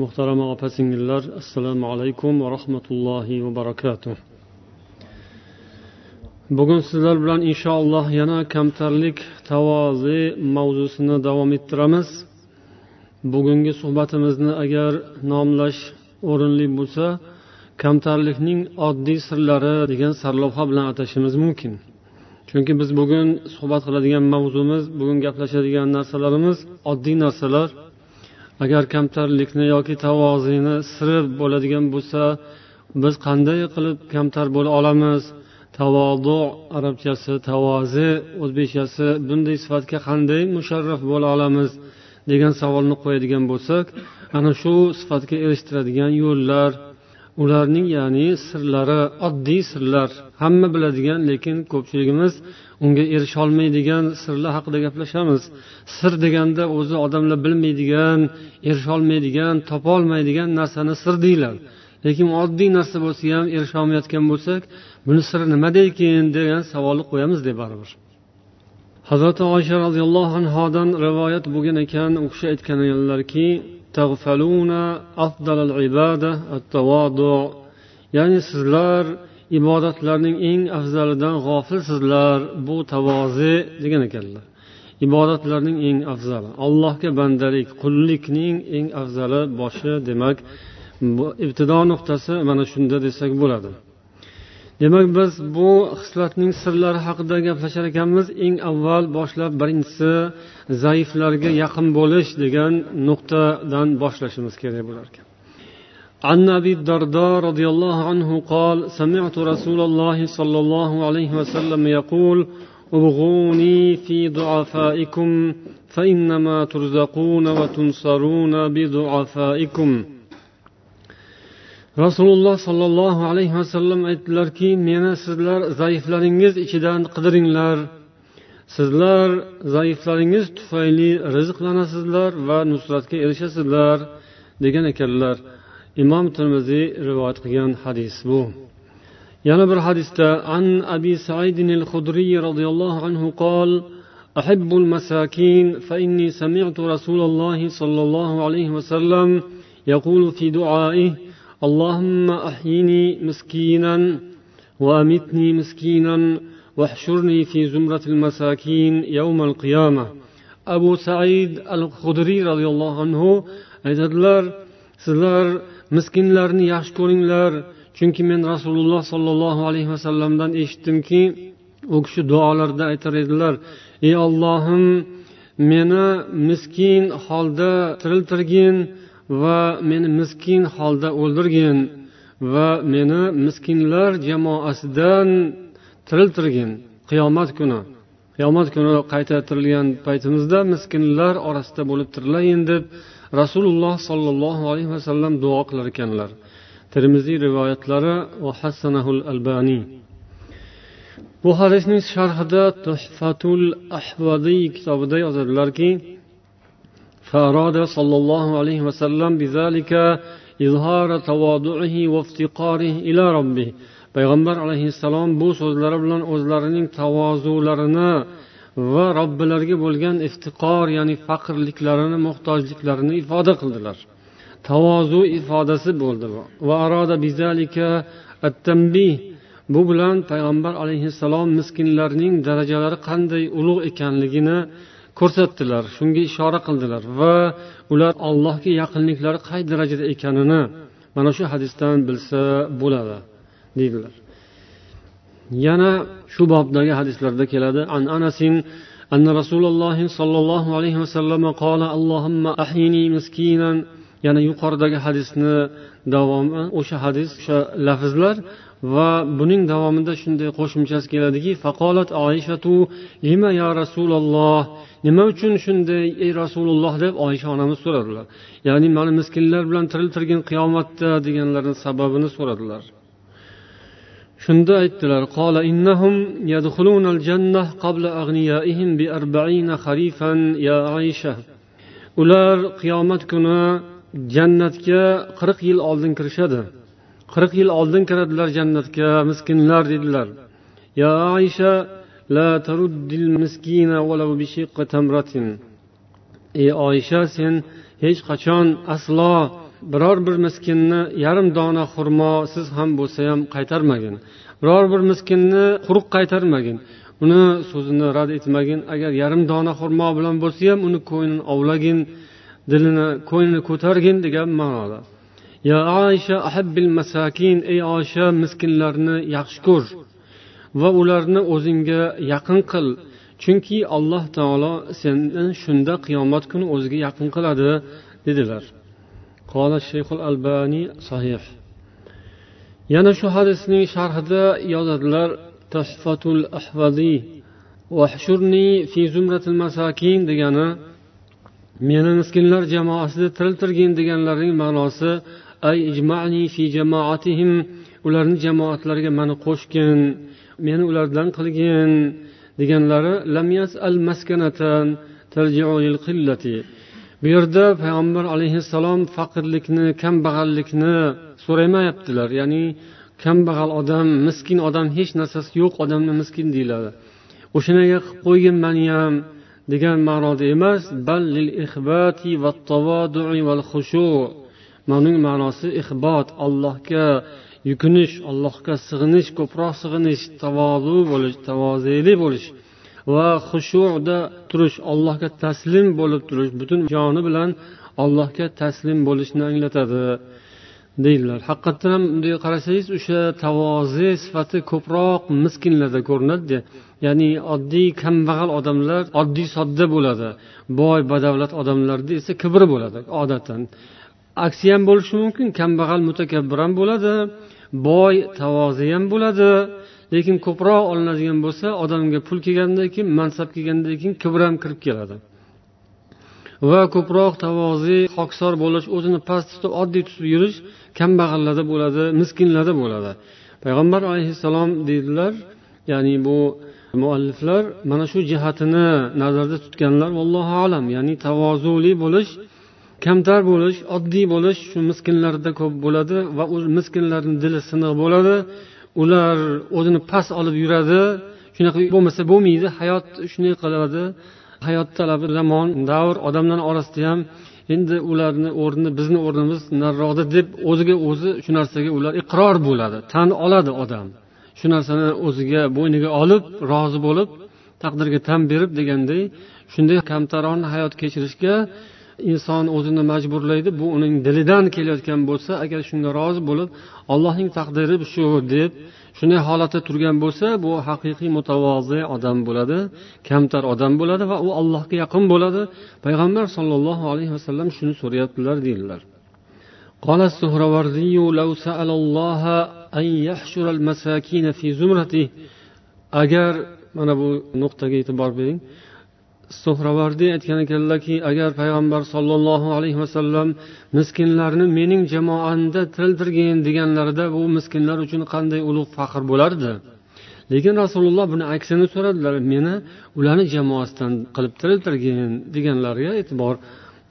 muhtaram opa singillar assalomu alaykum va rahmatullohi va barakatuh. Bugun sizlar bilan inshaalloh yana kamtarlik tavozi mavzusini davom ettiramiz. Bugungi suhbatimizni agar nomlash o'rinli bo'lsa kamtarlikning oddiy sirlari degan sarlavha bilan atashimiz mumkin. Chunki biz bugun suhbat qiladigan mavzumiz bugun gaplashadigan narsalarimiz oddiy narsalar. Agar kamtarlikni yoki tavozini siri bo'ladigan bo'lsa biz qanday qilib kamtar bo'la olamiz? Tavodu arabchasi tavozi o'zbekchasi bunday sifatga qanday musharraf bo'la olamiz degan savolni qo'yadigan bo'lsak ana shu sifatga erishtiradigan yo'llar ularning ya'ni sirlari oddiy sirlar hamma biladigan lekin ko'pchiligimiz unga erisholmaydigan sirlar haqida gaplashamiz. Sir deganda o'zi odamlar bilmaydigan erisholmaydigan topolmaydigan narsani sir deyiladi. Lekin oddiy narsa bo'lsa ham erisholmayotgan bo'lsak buni siri nimada ekan degan savolni qo'yamiz deb baribir. Hazrati oysha roziyallohu anhodan rivoyat bo'lgan ekan u kishi aytgan ekanlarki ya'ni sizlar ibodatlarning eng afzalidan g'ofilsizlar. Bu tavozi degan ekanlar. Ibodatlarning eng afzali. Allohga bandalik qullikning eng afzali boshi demak bu ibtido nuqtasi mana shunda desak bo'ladi. demak biz bu xislatning sirlari haqida gaplashar ekanmiz eng avval boshlab birinchisi zaiflarga yaqin bo'lish degan nuqtadan boshlashimiz kerak bo'lar ekan عن ابي الدرداء رضي الله عنه قال سمعت رسول الله صلى الله عليه وسلم يقول ابغوني في ضعفائكم فانما ترزقون وتنصرون بضعفائكم rasululloh sollallohu alayhi vasallam aytdilarki meni sizlar zaiflaringiz ichidan qidiringlar sizlar zaiflaringiz tufayli rizqlanasizlar va nusratga erishasizlar degan ekanlar imom termiziy rivoyat qilgan hadis bu yana bir hadisda an abi saidin al hudriy roziyallohu anhu qol أحب المساكين فإني سمعت رسول الله صلى الله عليه وسلم يقول في دعائه اللهم أحيني مسكينا وأمتني مسكينا واحشرني في زمرة المساكين يوم القيامة أبو سعيد الخدري رضي الله عنه aytadilar sizlar miskinlarni yaxshi ko'ringlar chunki men rasululloh sollallohu alayhi vasallamdan eshitdimki u kishi duolarda aytar edilar ey ollohim meni miskin holda tiriltirgin va meni miskin holda o'ldirgin va meni miskinlar jamoasidan tiriltirgin. Qiyomat kuni. Qiyomat kuni qayta tirilgan paytimizda miskinlar orasida bo'lib tirilayin deb rasululloh sollallohu alayhi vasallam duo qilar ekanlar. Termiziy rivoyatlari va hassanahul albaniy bu hadisning sharhida tuhfatul ahvadiy kitobida yozadilarki فأراد صلى الله عليه وسلم بذلك إظهار تواضعه وافتقاره إلى ربه payg'ambar alayhissalom bu so'zlari bilan o'zlarining tavozularini va robbilariga bo'lgan iftiqor ya'ni faqrliklarini muhtojliklarini ifoda qildilar tavozu ifodasi bo'ldi va aroda bizalika at-tanbih bu bilan payg'ambar alayhissalom miskinlarning darajalari qanday ulug' ekanligini ko'rsatdilar shunga ishora qildilar va ular allohga yaqinliklari qay darajada ekanini mana shu hadisdan bilsa bo'ladi deydilar yana shu bobdagi hadislarda keladi an anasin أن رسول الله صلى الله عليه وسلم قال اللهم أحيني مسكينا yana yuqoridagi hadisni davomi o'sha hadis o'sha lafzlar va buning davomida shunday qo'shimchasi keladiki faqolat oishatu lima ya rasululloh nima uchun shunday ey rasululloh? deb oysha onamiz so'radilar. Ya'ni mana miskinlar bilan tiriltirgin qiyomatda deganlarini sababini so'radilar. Shunda aytdilar qola innahum al jannah qabla aghniyaihim bi arba'ina kharifan ya aisha ular qiyomat kuni jannatga qirq yil oldin kirishadi. Qirq yil oldin kiradilar jannatga miskinlar dedilar. Ya oysha la taruddil miskina walau tamratin. Ey oysha sen hech qachon aslo biror bir miskinni yarim dona xurmo siz ham bo'lsa ham qaytarmagin. Biror bir miskinni quruq qaytarmagin. Uni so'zini rad etmagin. Agar yarim dona xurmo bilan bo'lsa ham uni ko'nglini ovlagin dilini ko'nglini ko'targin degan ma'noda. Ya عائشة أحب masakin ey عائشة miskinlarni yaxshi ko'r va ularni o'zingga yaqin qil. Chunki alloh taolo seni shunda qiyomat kuni o'ziga yaqin qiladi dedilar. Qola shayxul albani sahih. Yana shu hadisning sharhida yozadilar tashfatul ahvadiy vahshurni fi zumratil masakin degani meni miskinlar jamoasida tiriltirgin deganlarining ma'nosi ay ijmani fi jamoatihim ularni jamoatlariga mani qo'shgin meni ulardan qilgin deganlari lam yasal maskanatan tarji'u lil qillati. Bu yerda payg'ambar alayhissalom faqirlikni kambag'allikni so'ramayaptilar ya'ni kambag'al odam miskin odam hech narsasi yo'q odamni miskin deyiladi. O'shanaga qilib qo'ygin mani ham degan ma'noda emas bal lil va xushu buning ma'nosi ixbot allohga yukinish allohga sig'inish ko'proq sig'inish tavozu bo'lish tavozeli bo'lish va xushuda turish allohga taslim bo'lib turish butun joni bilan allohga taslim bo'lishni anglatadi deydilar. Haqiqatdan ham bunday qarasangiz o'sha tavoze sifati ko'proq miskinlarda ko'rinadi ya'ni oddiy kambag'al odamlar oddiy sodda bo'ladi. Boy badavlat odamlarda esa kibr bo'ladi odatan aksi ham bo'lishi mumkin kambag'al mutakabbir ham bo'ladi boy tavozi ham bo'ladi. Lekin ko'proq olinadigan bo'lsa odamga pul kelgandan keyin mansab kelgandan keyin kibr ham kirib keladi. Va ko'proq tavozi hokisor bo'lish o'zini past tutib oddiy tutib yurish kambag'allarda bo'ladi miskinlarda bo'ladi. Payg'ambar alayhissalom deydilar ya'ni bu mualliflar mana shu jihatini nazarda tutganlar vallohu alam ya'ni tavozuli bo'lish kamtar bo'lish oddiy bo'lish shu miskinlarda ko'p bo'ladi va u miskinlarni dili siniq bo'ladi. Ular o'zini past olib yuradi. Shunaqa bo'lmasa bo'lmaydi. Hayot shunday qiladi. Hayot talabi zamon davr odamlar orasida ham endi ularni o'rni bizni o'rnimiz nariroqda deb o'ziga o'zi shu narsaga ular iqror bo'ladi. Tan oladi odam. Shu narsani o'ziga bo'yniga olib rozi bo'lib taqdirga tan berib deganday shunday kamtarona hayot kechirishga inson o'zini majburlaydi bu uning dilidan kelayotgan bo'lsa agar shunga rozi bo'lib allohning taqdiri shu deb shunday holatda turgan bo'lsa bu haqiqiy mutavozi odam bo'ladi kamtar odam bo'ladi va u allohga yaqin bo'ladi payg'ambar sollallohu alayhi vasallam shuni so'rayaptilar deydilar قال السهروردي لو سأل الله أن يحشر المساكين في زمرته agar mana bu nuqtaga e'tibor bering suhravardiy aytgan ekanlarki agar payg'ambar sollallohu alayhi vasallam miskinlarni mening jamoamda tiriltirgin deganlarida bu miskinlar uchun qanday ulug' faxr bo'lardi? Lekin rasululloh buni aksini so'radilar meni ularni jamoasidan qilib tiriltirgin deganlariga e'tibor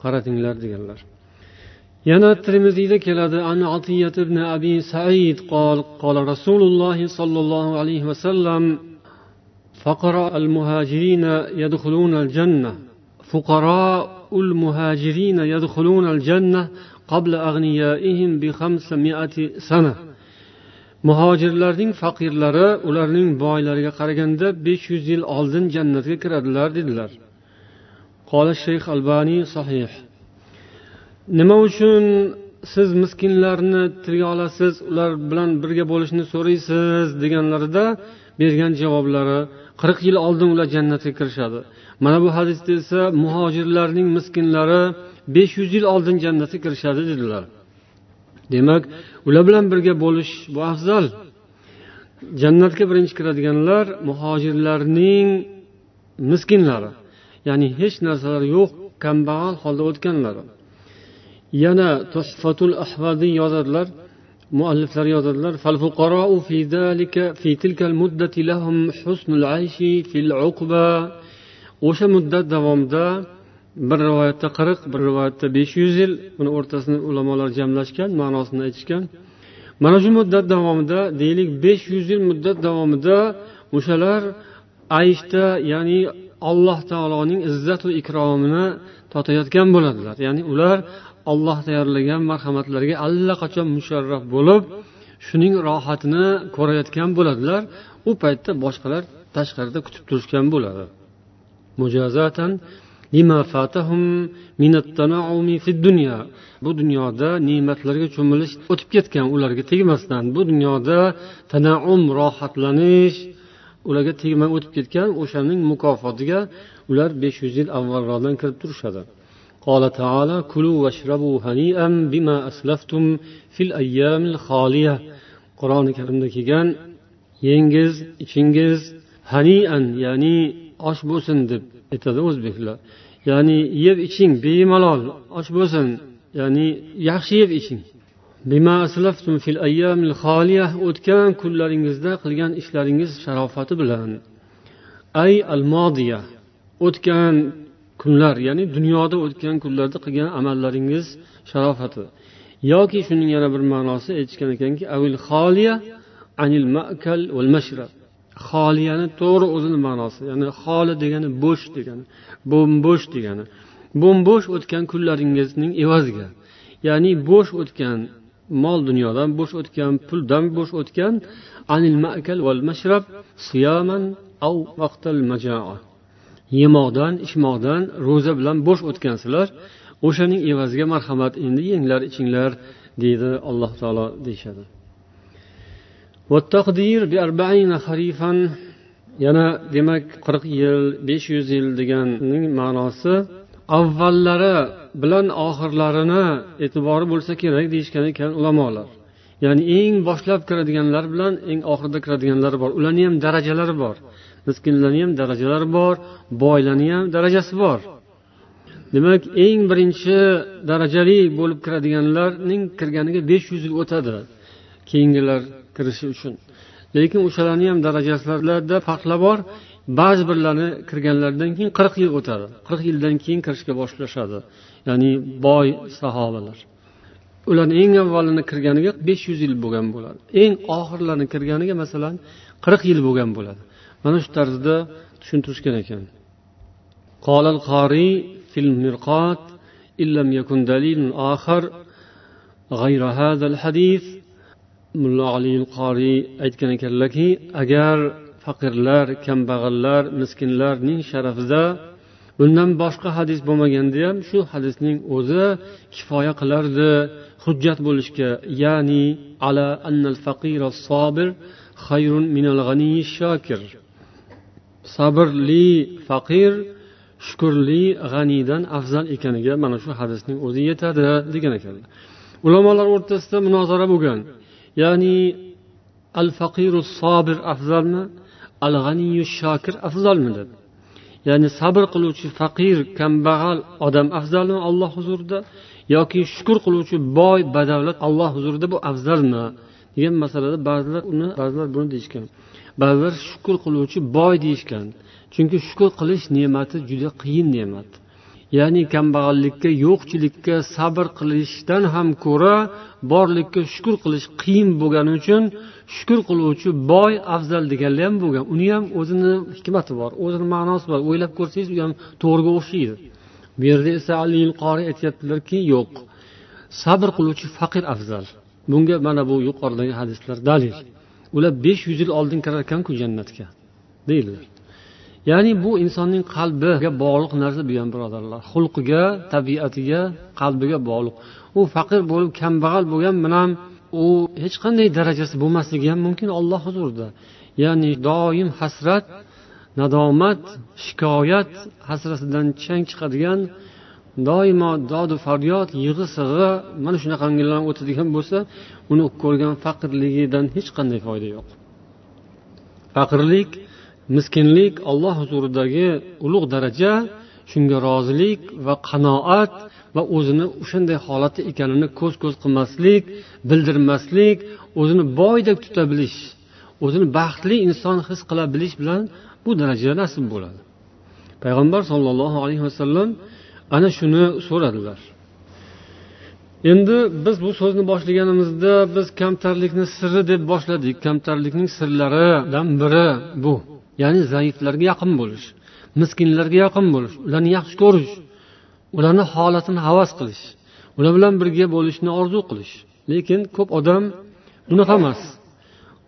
qaratinglar deganlar. Yana termiziyda keladi an ibn abi said qol qol rasululloh sollallohu alayhi vasallam فقراء المهاجرين يدخلون الجنة فقراء المهاجرين يدخلون الجنة قبل أغنيائهم بخمسمائة سنة muhojirlarning faqirlari ularning boylariga qaraganda besh yuz yil oldin jannatga kiradilar dedilar qola shayx albaniy sahih nima uchun siz miskinlarni tilga olasiz ular bilan birga bo'lishni so'raysiz deganlarida bergan javoblari qirq yil oldin ular jannatga kirishadi. Mana bu hadisda esa muhojirlarning miskinlari besh yuz yil oldin jannatga kirishadi dedilar. Demak ular bilan birga bo'lish bu afzal. Jannatga birinchi kiradiganlar muhojirlarning miskinlari ya'ni hech narsalari yo'q kambag'al holda o'tganlari. Yana tosfatul ahvadiy yozadilar mualliflar yozadilar في ذلك في تلك المدة لهم حسن العيش في العقبة o'sha muddat davomida bir rivoyatda qirq bir rivoyatda besh yuz yil buni o'rtasini ulamolar jamlashgan ma'nosini aytishgan mana shu muddat davomida deylik besh yuz yil muddat davomida o'shalar ayshda ya'ni alloh taoloning izzatu ikromini totayotgan bo'ladilar ya'ni ular olloh tayyorlagan marhamatlarga allaqachon musharraf bo'lib shuning rohatini ko'rayotgan bo'ladilar. U paytda boshqalar tashqarida kutib turishgan bo'ladi. Bu dunyoda ne'matlarga cho'milish o'tib ketgan ularga tegmasdan. Bu dunyoda tanaum rohatlanish ularga tegmay o'tib ketgan o'shaning mukofotiga ular besh yuz yil avvalroqdan kirib turishadi. قال تعالى كلوا واشربوا هنيئا بما أسلفتم في الأيام الخالية qur'oni karimda kelgan yengiz ichingiz hanian ya'ni osh bo'lsin deb aytadi o'zbeklar ya'ni yeb iching bemalol osh bo'lsin ya'ni yaxshi yeb iching o'tgan kunlaringizda qilgan ishlaringiz sharofati bilan ay al modiya o'tgan kunlar ya'ni dunyoda o'tgan kunlarda qilgan amallaringiz sharofati. Yoki shuning yana bir ma'nosi aytishgan ekanki avil xoliya anil makal val mashrab xoliyani to'g'ri o'zini ma'nosi ya'ni xoli degani bo'sh degani bo'mbo'sh degani. Bo'mbo'sh o'tgan kunlaringizning evaziga ya'ni bo'sh o'tgan mol dunyodan bo'sh o'tgan puldan bo'sh o'tgan anil makal val mashrab siyaman av vaqtal majaa. Yemoqdan ichmoqdan ro'za bilan bo'sh o'tgansizlar. O'shaning evaziga marhamat endi yenglar ichinglar deydi alloh taolo deyishadi. Yana demak qirq yil besh yuz yil deganning ma'nosi avvallari bilan oxirlarini e'tibori bo'lsa kerak deyishgan ekan ulamolar. Ya'ni eng boshlab kiradiganlar bilan eng oxirida kiradiganlar bor. Ularni ham darajalari bor. Miskinlarni ham darajalari bor boylarni ham darajasi bor. Demak eng birinchi darajali bo'lib kiradiganlarning kirganiga besh yuz yil o'tadi. Keyingilar kirishi uchun. Lekin o'shalarni ham darajalarida farqlar bor. Ba'zi birlari kirganlaridan keyin qirq yil o'tadi. Qirq yildan keyin kirishga boshlashadi. Ya'ni boy sahobalar. Ularni eng avvalini kirganiga besh yuz yil bo'lgan bo'ladi. Eng oxirlarini kirganiga masalan qirq yil bo'lgan bo'ladi. mana shu tarzda tushuntirishgan ekan قال القاري في المرقات إن لم يكن دليل آخر غير هذا الحديث mulla ali qoriy aytgan ekanlarki agar faqirlar kambag'allar miskinlarning sharafida bundan boshqa hadis bo'lmaganda ham shu hadisning o'zi kifoya qilardi hujjat bo'lishga ya'ni ala annal faqira sobir xayrun minal g'aniy shokir sabrli faqir shukurli g'aniydan afzal ekaniga mana shu hadisning o'zi yetadi degan ekanlar. Ulamolar o'rtasida munozara bo'lgan. Ya'ni al faqiru sobir afzalmi al g'aniyu shokir afzalmi deb ya'ni sabr qiluvchi faqir kambag'al odam afzalmi alloh huzurida yoki shukur qiluvchi boy badavlat alloh huzurida bu afzalmi? Degan masalada ba'zilar uni ba'zilar buni deyishgan. Ba'zilar shukur qiluvchi boy deyishgan. Chunki shukur qilish ne'mati juda qiyin ne'mat. Ya'ni kambag'allikka yo'qchilikka sabr qilishdan ham ko'ra borlikka shukur qilish qiyin bo'lgani uchun shukur qiluvchi boy afzal deganlar ham bo'lgan. Uni ham o'zini hikmati bor o'zini ma'nosi bor. O'ylab ko'rsangiz u ham to'g'riga o'xshaydi. Bu yerda esa ali qori aytyaptilarki yo'q. Sabr qiluvchi faqir afzal. Bunga mana bu yuqoridagi hadislar dalil. Ular besh yuz yil oldin kirar ekanku jannatga deydilar. Ya'ni bu insonning qalbiga bog'liq narsa bu ham birodarlar. Xulqiga tabiatiga qalbiga bog'liq. U faqir bo'lib kambag'al bo'lgan bilan u hech qanday darajasi bo'lmasligi ham mumkin olloh huzurida. Ya'ni doim hasrat nadomat shikoyat hasratidan chang chiqadigan doimo dodu faryod yig'i sig'i mana shunaqangilar o'tadigan bo'lsa uni ko'rgan faqirligidan hech qanday foyda yo'q. Faqirlik miskinlik olloh huzuridagi ulug' daraja shunga rozilik va qanoat va o'zini o'shanday holatda ekanini ko'z ko'z qilmaslik bildirmaslik o'zini boydek tuta bilish o'zini baxtli inson his qila bilish bilan bu daraja nasib bo'ladi. Payg'ambar sollallohu alayhi vasallam ana shuni so'radilar. Endi biz bu so'zni boshlaganimizda biz kamtarlikni siri deb boshladik. Kamtarlikning sirlaridan biri bu. Ya'ni zaiflarga yaqin bo'lish miskinlarga yaqin bo'lish ularni yaxshi ko'rish ularni holatini havas qilish ular bilan birga bo'lishni orzu qilish. Lekin ko'p odam bunaqa emas.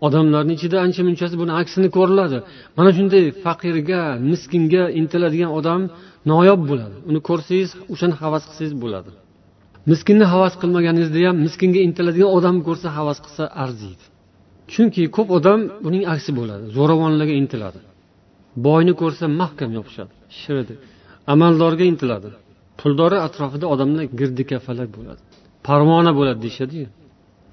Odamlarni ichida ancha munchasi buni aksini ko'riladi. Mana shunday faqirga miskinga intiladigan odam noyob bo'ladi. Uni ko'rsangiz o'shani havas qilsangiz bo'ladi. Miskinni havas qilmaganingizda ham miskinga intiladigan odamni ko'rsa havas qilsa arziydi. Chunki ko'p odam buning aksi bo'ladi zo'ravonlarga intiladi. Boyni ko'rsa mahkam yopishadi shiridi amaldorga intiladi. Puldori atrofida odamlar girdikafalak bo'ladi. Parvona bo'ladi deyishadiyu.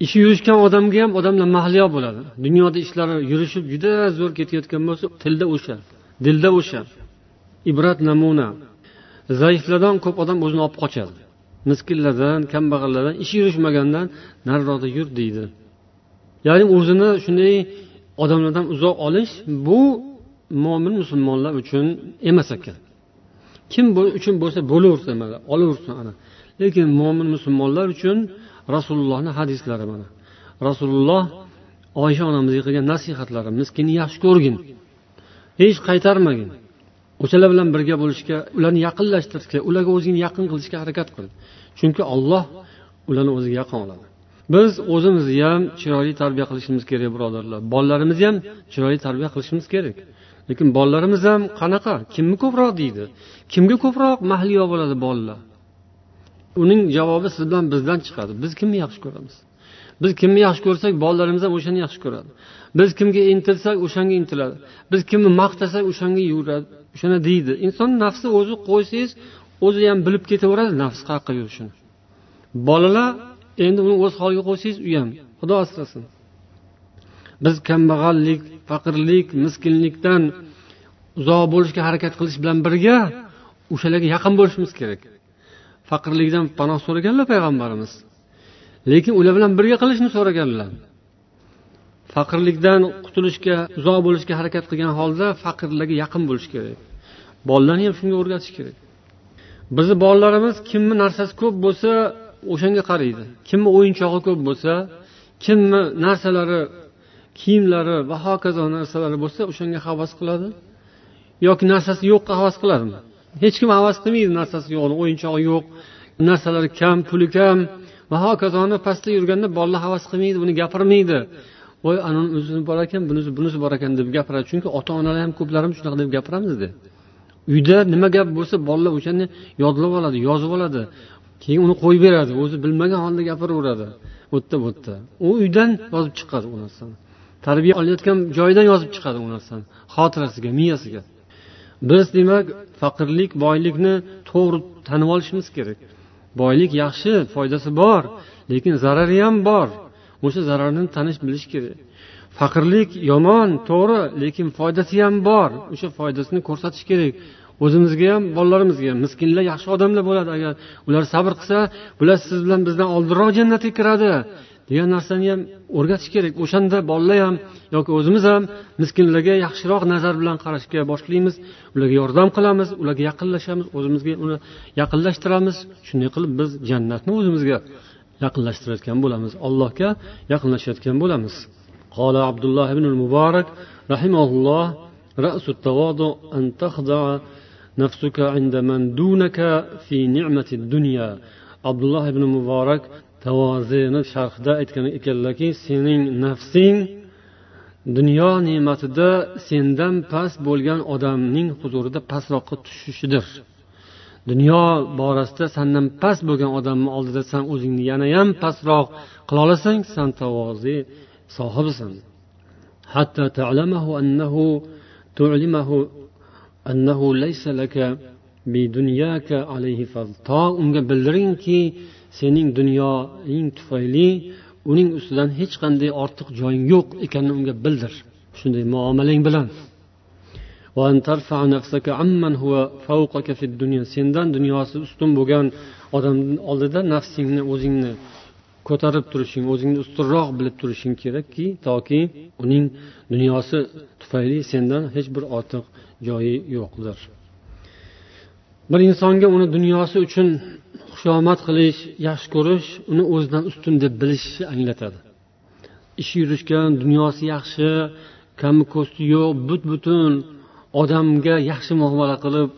Ishi yurishgan odamga ham odamlar mahliyo bo'ladi. Dunyoda ishlari yurishib juda zo'r ketayotgan bo'lsa tilda o'sha dilda o'sha. Ibrat namuna. Zaiflardan ko'p odam o'zini olib qochadi. Miskinlardan kambag'allardan ishi yurishmagandan nariroqda yur deydi. Ya'ni o'zini shunday odamlardan uzoq olish bu mo'min musulmonlar uchun emas ekan. Kim uchun bo'lsa bo'laversin mana olaversin ana. Lekin mo'min musulmonlar uchun rasulullohni hadislari mana. Rasululloh oysha onamizga qilgan nasihatlari miskinni yaxshi ko'rgin. Hech qaytarmagin. O'shalar bilan birga bo'lishga ularni yaqinlashtirishga ularga o'zingni yaqin qilishga harakat qil. Chunki olloh ularni o'ziga yaqin oladi. Biz o'zimizni ham chiroyli tarbiya qilishimiz kerak birodarlar. Bolalarimizni ham chiroyli tarbiya qilishimiz kerak. Lekin bolalarimiz ham qanaqa? Kimni ko'proq deydi? Kimga ko'proq mahliyo bo'ladi bolalar uning javobi siz bilan bizdan chiqadi. Biz kimni yaxshi ko'ramiz? Biz kimni yaxshi ko'rsak bolalarimiz ham o'shani yaxshi ko'radi. Biz kimga intilsak o'shanga intiladi. Biz kimni maqtasak o'shanga yuradi. O'shani deydi. Inson nafsi o'zi qo'ysangiz o'zi ham bilib ketaveradi nafs qayerqa yurishini bolalar endi uni o'z holiga qo'ysangiz u ham xudo asrasin. Biz kambag'allik faqirlik miskinlikdan uzoq bo'lishga harakat qilish bilan birga o'shalarga yaqin bo'lishimiz kerak. Faqirlikdan panoh so'raganlar payg'ambarimiz. Lekin ular bilan birga qilishni so'raganlar. Faqirlikdan qutulishga uzoq bo'lishga harakat qilgan holda faqirlarga yaqin bo'lish kerak. Bolalarni ham shunga o'rgatish kerak. Bizni bolalarimiz kimni narsasi ko'p bo'lsa o'shanga qaraydi. Kimni o'yinchog'i ko'p bo'lsa kimni narsalari kiyimlari va hokazo narsalari bo'lsa o'shanga havas qiladi. Yoki narsasi yo'qqa havas qiladimi hech kim havas qilmaydi narsasi yo'qni o'yinchog'i yo'q narsalari kam puli kam va hokazoni pastda yurganda bolalar havas qilmaydi buni gapirmaydi. Voy anani o'zini bor ekan bunisi bunisi bor ekan deb gapiradi. Chunki ota onalar ham ko'plarimiz shunaqa deb gapiramizda uyda nima gap bo'lsa bolalar o'shani yodlab oladi yozib oladi. Keyin uni qo'yib beradi o'zi bilmagan holda gapiraveradi. U yerda bu yerda u uydan yozib chiqadi u narsani. Tarbiya olayotgan joyidan yozib chiqadi u narsani xotirasiga miyasiga. Biz demak faqirlik boylikni to'g'ri tanib olishimiz kerak. Boylik yaxshi foydasi bor lekin zarari ham bor. O'sha zararni tanish bilish kerak. Faqirlik yomon to'g'ri lekin foydasi ham bor. O'sha foydasini ko'rsatish kerak. O'zimizga ham bolalarimizga ham. Miskinlar yaxshi odamlar bo'ladi. Agar ular sabr qilsa bular siz bilan bizdan oldinroq jannatga kiradi. Degan narsani ham o'rgatish kerak. O'shanda bolalar ham yoki o'zimiz ham miskinlarga yaxshiroq nazar bilan qarashga boshlaymiz. Ularga yordam qilamiz. Ularga yaqinlashamiz. O'zimizga uni yaqinlashtiramiz. Shunday qilib biz jannatni o'zimizga yaqinlashtirayotgan bo'lamiz allohga yaqinlashayotgan bo'lamiz قال عبد الله بن المبارك رحمه الله رأس التواضع أن تخضع نفسك عند من دونك في نعمة الدنيا عبد الله بن مبارك tavozini sharhida aytgan ekanlarki sening nafsing dunyo ne'matida sendan past bo'lgan odamning huzurida pastroqqa tushishidir dunyo borasida sandan past bo'lgan odamni oldida san o'zingni yanayam pastroq qila olasang san tavoze sohibisan حتى تعلمه أنه تعلمه أنه ليس لك بدنياك عليه فضل to unga bildiringki sening dunyoing tufayli uning ustidan hech qanday ortiq joying yo'q ekanini unga bildir shunday muomalang bilan Sendan dunyosi ustun bo'lgan odamni oldida nafsingni o'zingni ko'tarib turishing o'zingni ustunroq bilib turishing kerakki toki uning dunyosi tufayli sendan hech bir ortiq joyi yo'qdir. Bir insonga uni dunyosi uchun xushomad qilish yaxshi ko'rish uni o'zidan ustun deb bilishni anglatadi. Ishi yurishgan dunyosi yaxshi kami ko'sti yo'q but butun odamga yaxshi muomala qilib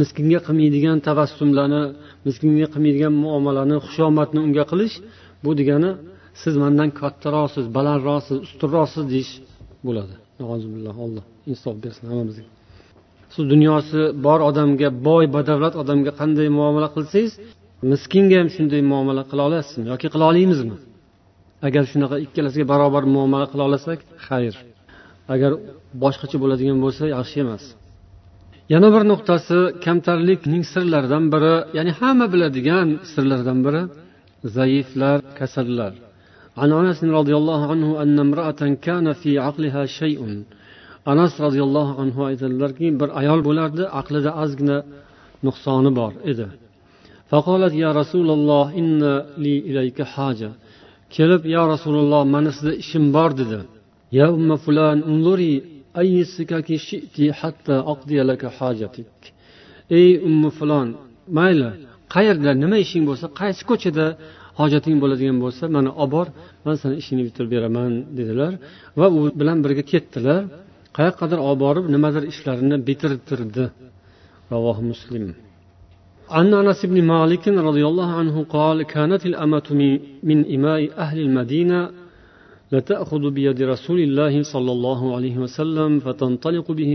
miskinga qilmaydigan tabassumlarni miskinga qilmaydigan muomalani xushomadni unga qilish bu degani siz mandan kattaroqsiz balandroqsiz ustunroqsiz deyish bo'ladi. Alloh insof bersin hammamizga. Siz dunyosi bor odamga boy badavlat odamga qanday muomala qilsangiz miskinga ham shunday muomala qila olasizmi yoki qila olamizmi? Agar shunaqa ikkalasiga barobar muomala qila olasak xayr. agar boshqacha bo'ladigan bo'lsa yaxshi emas yana bir nuqtasi kamtarlikning sirlaridan biri ya'ni hamma biladigan sirlardan biri zaiflar kasallar عن انس رضي الله عنه ان امراه كان في عقلها شيء anas roziyallohu anhu aytadilarki bir ayol bo'lardi aqlida ozgina nuqsoni bor edi faqolat ya rasululloh inna li ilayka haja kelib yo rasululloh mani sizda ishim bor dedi ya umma fulan unzuri ey ummu fulon mayli qayerda nima ishing bo'lsa qaysi ko'chada hojating bo'ladigan bo'lsa mana olib bor man sani ishingni bitirib beraman dedilar va u bilan birga ketdilar qayoqqadir olib borib nimadir ishlarini bitirtirdi ravohi muslim عن انس بن مالك رضي الله عنه قال كانت الامة من اماء اهل المدينه لتأخذ بيد رسول الله صلى الله عليه وسلم فتنطلق به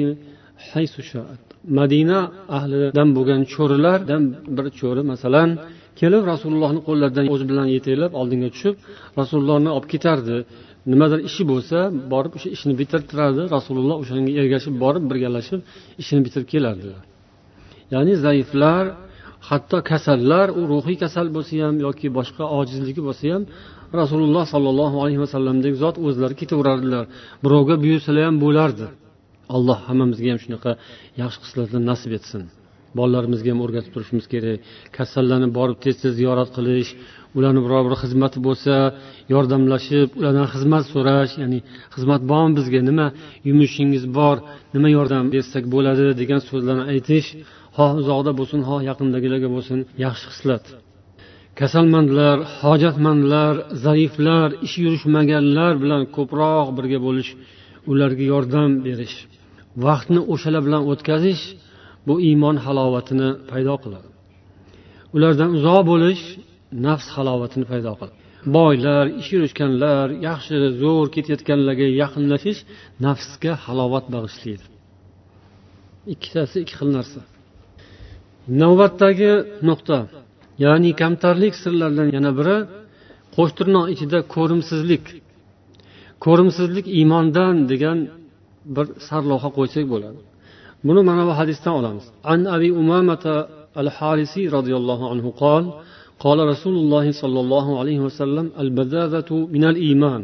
حيث شاءت madina ahlidan bo'lgan cho'rilardan bir cho'ri masalan kelib rasulullohni qo'llaridan o'zi bilan yetaklab oldinga tushib rasulullohni olib ketardi nimadir ishi bo'lsa borib o'sha ishni bitirtirardi rasululloh o'shanga ergashib borib birgalashib ishini bitirib kelardilar ya'ni zaiflar hatto kasallar u ruhiy kasal bo'lsa ham yoki boshqa ojizligi bo'lsa ham rasululloh sollallohu alayhi vasallamdek zot o'zlari ketaverardilar. Birovga buyursalar ham bo'lardi. Alloh hammamizga ham shunaqa yaxshi xislatlar nasib etsin. Bolalarimizga ham o'rgatib turishimiz kerak. Kasallarni borib tez tez ziyorat qilish ularni biror bir xizmati bo'lsa yordamlashib ulardan xizmat so'rash ya'ni xizmat bormi bizga? Nima yumushingiz bor? Nima yordam bersak bo'ladi? degan so'zlarni aytish xoh uzoqda bo'lsin xoh yaqindagilarga bo'lsin yaxshi xislat kasalmandlar hojatmandlar zaiflar ishi yurishmaganlar bilan ko'proq birga bo'lish ularga yordam berish vaqtni o'shalar bilan o'tkazish bu iymon halovatini paydo qiladi. Ulardan uzoq bo'lish nafs halovatini paydo qiladi. Boylar ish yurishganlar yaxshi zo'r ketayotganlarga yaqinlashish nafsga halovat bag'ishlaydi. Ikkitasi ikki xil narsa. Navbatdagi nuqta. ya'ni kamtarlik sirlaridan yana biri qo'sh tirnoq ichida ko'rimsizlik ko'rimsizlik iymondan degan bir sarlavha qo'ysak bo'ladi buni mana bu hadisdan olamiz an abi umamata al harisiy roziyallohu anhu qol قال رسول الله صلى الله عليه وسلم البذاذة من الإيمان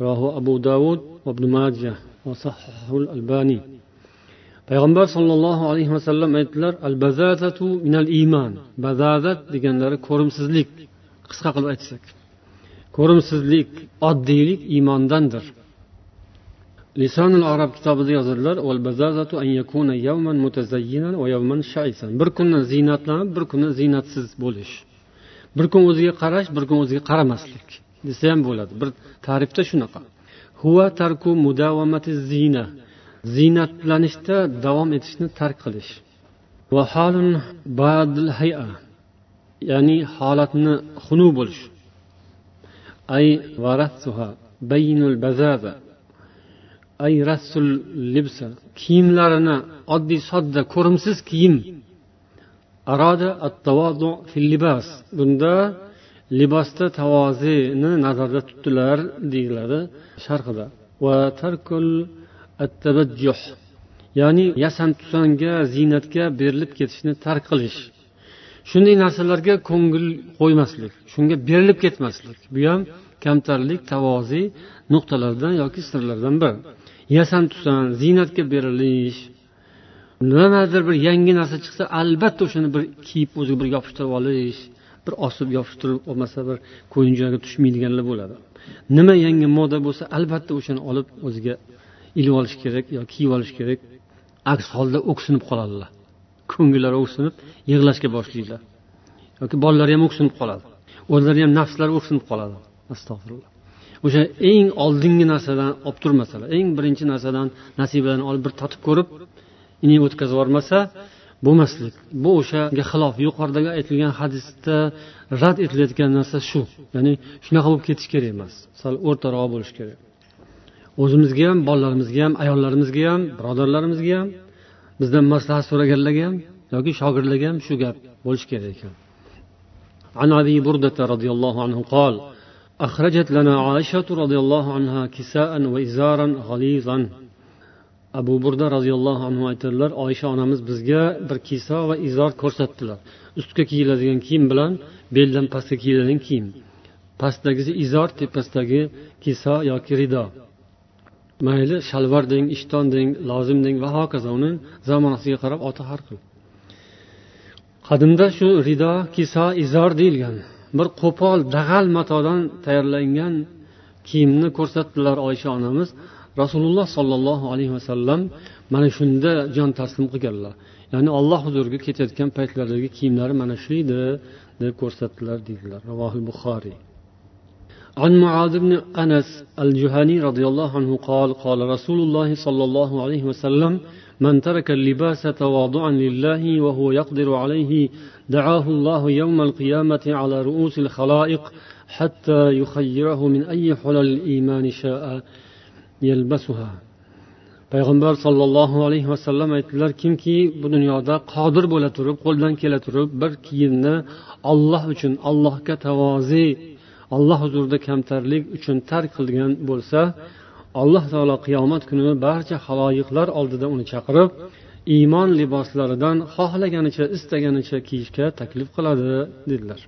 رواه أبو داود وابن ماجه وصححه الألباني payg'ambar sollallohu alayhi vasallam aytdilar al bazazatu minal iymon bazazat deganlari ko'rimsizlik. Qisqa qilib aytsak. Ko'rimsizlik oddiylik iymondandir lisonul arab kitobida yozadilar bir kuni ziynatlanib bir kuni ziynatsiz bo'lish. Bir kun o'ziga qarash bir kun o'ziga qaramaslik. Desa ham bo'ladi. Bir ta'rifda shunaqa. Huva tarku mudavamati zina. Ziynatlanishda davom etishni tark qilish. Ya'ni holatni xunuk bo'lish. Ay baynul bazaza ay rassul libsa kiyimlarini oddiy sodda ko'rimsiz kiyim. Aroda fil libas bunda libosda tavozini nazarda tutdilar deyiladi sharhida. Va tarkul ya'ni yasan tusanga ziynatga berilib ketishni tark qilish. Shunday narsalarga ko'ngil qo'ymaslik shunga berilib ketmaslik. Bu ham kamtarlik tavoziy nuqtalaridan yoki sirlardan biri yasan tusan ziynatga berilish. Nimadir bir yangi narsa chiqsa albatta o'shani bir kiyib o'ziga bir yopishtirib olish bir osib yopishtirib olmasa bir ko'yinchoqga tushmaydiganlar bo'ladi. Nima yangi moda bo'lsa albatta o'shani olib o'ziga ilib olish kerak yo kiyib olish kerak. Aks holda o'ksinib qoladilar. Ko'ngillari o'ksinib yig'lashga boshlaydilar. Yoki bolalari ham o'ksinib qoladi. O'zlari ham nafslari o'ksinib qoladi. Astag'firulloh. O'sha eng oldingi narsadan olib turmasalar eng birinchi narsadan nasibadan olib bir totib ko'rib ini o'tkazib yubormasa bo'lmaslik. Bu o'shaga xilof yuqoridagi aytilgan hadisda rad etilayotgan narsa shu. Ya'ni shunaqa bo'lib ketish kerak emas. Sal o'rtaroq bo'lishi kerak. o'zimizga ham bolalarimizga ham ayollarimizga ham birodarlarimizga ham bizdan maslahat so'raganlarga ham yoki shogirdlarga ham shu gap bo'lishi kerak ekan عن أبي بردة رضي الله عنه قال أخرجت لنا عائشة رضي الله عنها كساء وإزارا غليظا abu burda roziyallohu anhu aytadilar oysha onamiz bizga bir kiso va izor ko'rsatdilar ustga kiyiladigan kiyim bilan beldan pastga kiyiladigan kiyim pastdagisi izor tepasidagi kiso yoki rido Mayli shalvar deng ishton deng lozim deng va hokazo uni zamonasiga qarab oti har xil. Qadimda shu rido kiso izor deyilgan. Bir qo'pol dag'al matodan tayyorlangan kiyimni ko'rsatdilar oysha onamiz. Rasululloh sollallohu alayhi vasallam mana shunda jon taslim qilganlar. Ya'ni olloh huzuriga ketayotgan paytlaridagi kiyimlari mana shu edi deb ko'rsatdilar deydilar. Ravohil buxoriy. عن معاذ بن أنس الجهني رضي الله عنه قال قال رسول الله صلى الله عليه وسلم من ترك اللباس تواضعا لله وهو يقدر عليه دعاه الله يوم القيامة على رؤوس الخلائق حتى يخيره من أي حلل الإيمان شاء يلبسها. Payg'ambar sollallohu alayhi vasallam aytdilar kimki bu dunyoda qodir bo'la turib qo'ldan kela turib bir kiyimni olloh uchun allohga tavozi alloh huzurida kamtarlik uchun tark qilgan bo'lsa alloh taolo qiyomat kuni barcha haloyiqlar oldida uni chaqirib iymon liboslaridan xohlaganicha istaganicha kiyishga taklif qiladi dedilar.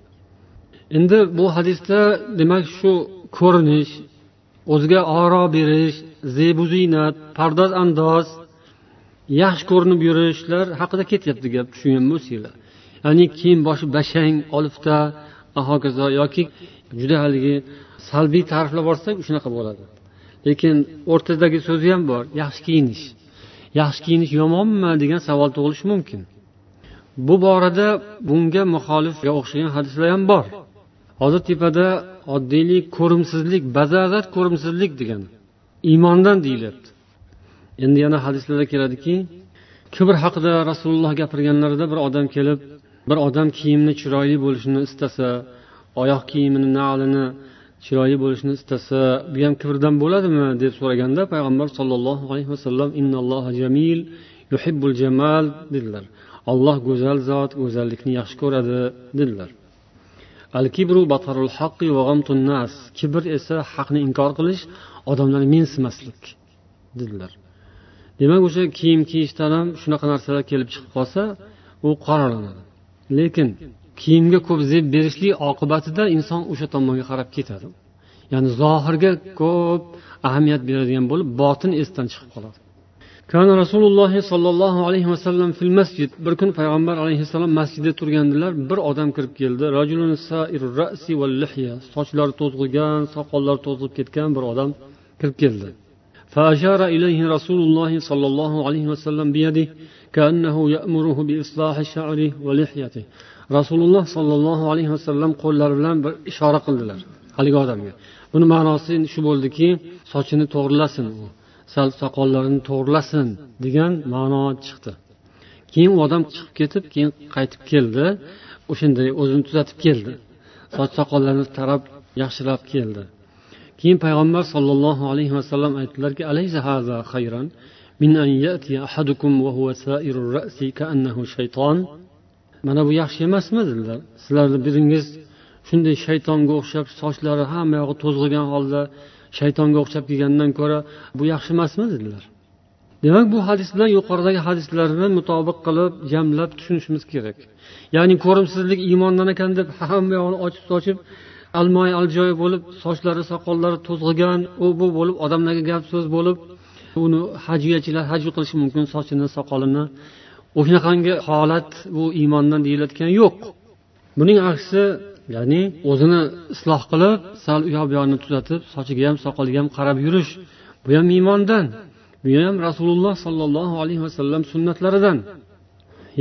Endi bu hadisda demak shu ko'rinish o'ziga oro berish zebu ziynat pardoz andoz yaxshi ko'rinib yurishlar haqida ketyapti gap tushungan bo'lsanglar ya'ni kiyim boshi bashang olifta hokazo yoki juda haligi salbiy ta'riflab borsak shunaqa bo'ladi. Lekin o'rtadagi so'zi ham bor yaxshi kiyinish. Yaxshi kiyinish yomonmi degan savol tug'ilishi mumkin. Bu borada bunga muxolifga o'xshagan hadislar ham bor. Hozir tepada oddiylik ko'rimsizlik bazazat ko'rimsizlik degan iymondan deyilyapti. Endi yana hadislarda keladiki kibr haqida rasululloh gapirganlarida bir odam kelib bir odam kiyimni chiroyli bo'lishini istasa oyoq kiyimini nalini chiroyli bo'lishini istasa bu ham kibrdan bo'ladimi? deb so'raganda payg'ambar sollallohu alayhi vasallam innalloha jamil yuhibbul jamal dedilar. Olloh go'zal zot go'zallikni yaxshi ko'radi dedilar. Al kibru batarul haqqi va g'amtun nas kibr esa haqni inkor qilish odamlarni mensimaslik dedilar. Demak o'sha kiyim kiyishdan ham shunaqa narsalar kelib chiqib qolsa u qoralanadi lekin kiyimga ko'p zeb berishlik oqibatida inson o'sha tomonga qarab ketadi ya'ni zohirga ko'p ahamiyat beradigan bo'lib botin esdan chiqib qoladi kana rasululloh sollallohu alayhi vasallam fil masjid bir kun payg'ambar alayhissalom masjidda turgandilar bir odam kirib keldi sochlari to'zg'igan soqollari to'zg'ib ketgan bir odam kirib keldi فأشار إليه رسول الله صلى الله عليه وسلم بيده كأنه يأمره بإصلاح شعره ولحيته rasululloh sollallohu alayhi vasallam qo'llari bilan bir ishora qildilar haligi odamga. Buni ma'nosi endi shu bo'ldiki sochini to'g'rilasin u sal soqollarini to'g'rilasin degan ma'no chiqdi. Keyin u odam chiqib ketib keyin qaytib keldi o'shanday o'zini tuzatib keldi. Soch soqollarini tarab yaxshilab keldi. Keyin payg'ambar sollallohu alayhi vasallam aytdilarki min an ahadukum wa huwa sa'irur ra'si ka'annahu shayton mana bu yaxshi emasmi? Dedilar sizlarni biringiz shunday shaytonga o'xshab sochlari hamma yog'i to'zg'igan holda shaytonga o'xshab kelgandan ko'ra bu yaxshi emasmi? dedilar. Demak bu hadis bilan yuqoridagi hadislarni mutobiq qilib jamlab tushunishimiz kerak. Ya'ni ko'rimsizlik iymondan ekan deb hamma yog'ini ochib sochib almoy aljoy bo'lib sochlari soqollari to'zg'igan u bu bo'lib odamlarga gap so'z bo'lib uni hajviyachilar haj qilishi mumkin sochini soqolini o'shanaqangi holat bu iymondan deyilayotgani yo'q. Buning aksi ya'ni o'zini isloh qilib sal u yoq bu yoqni tuzatib sochiga ham soqoliga ham qarab yurish bu ham iymondan bu ham rasululloh sollallohu alayhi vasallam sunnatlaridan.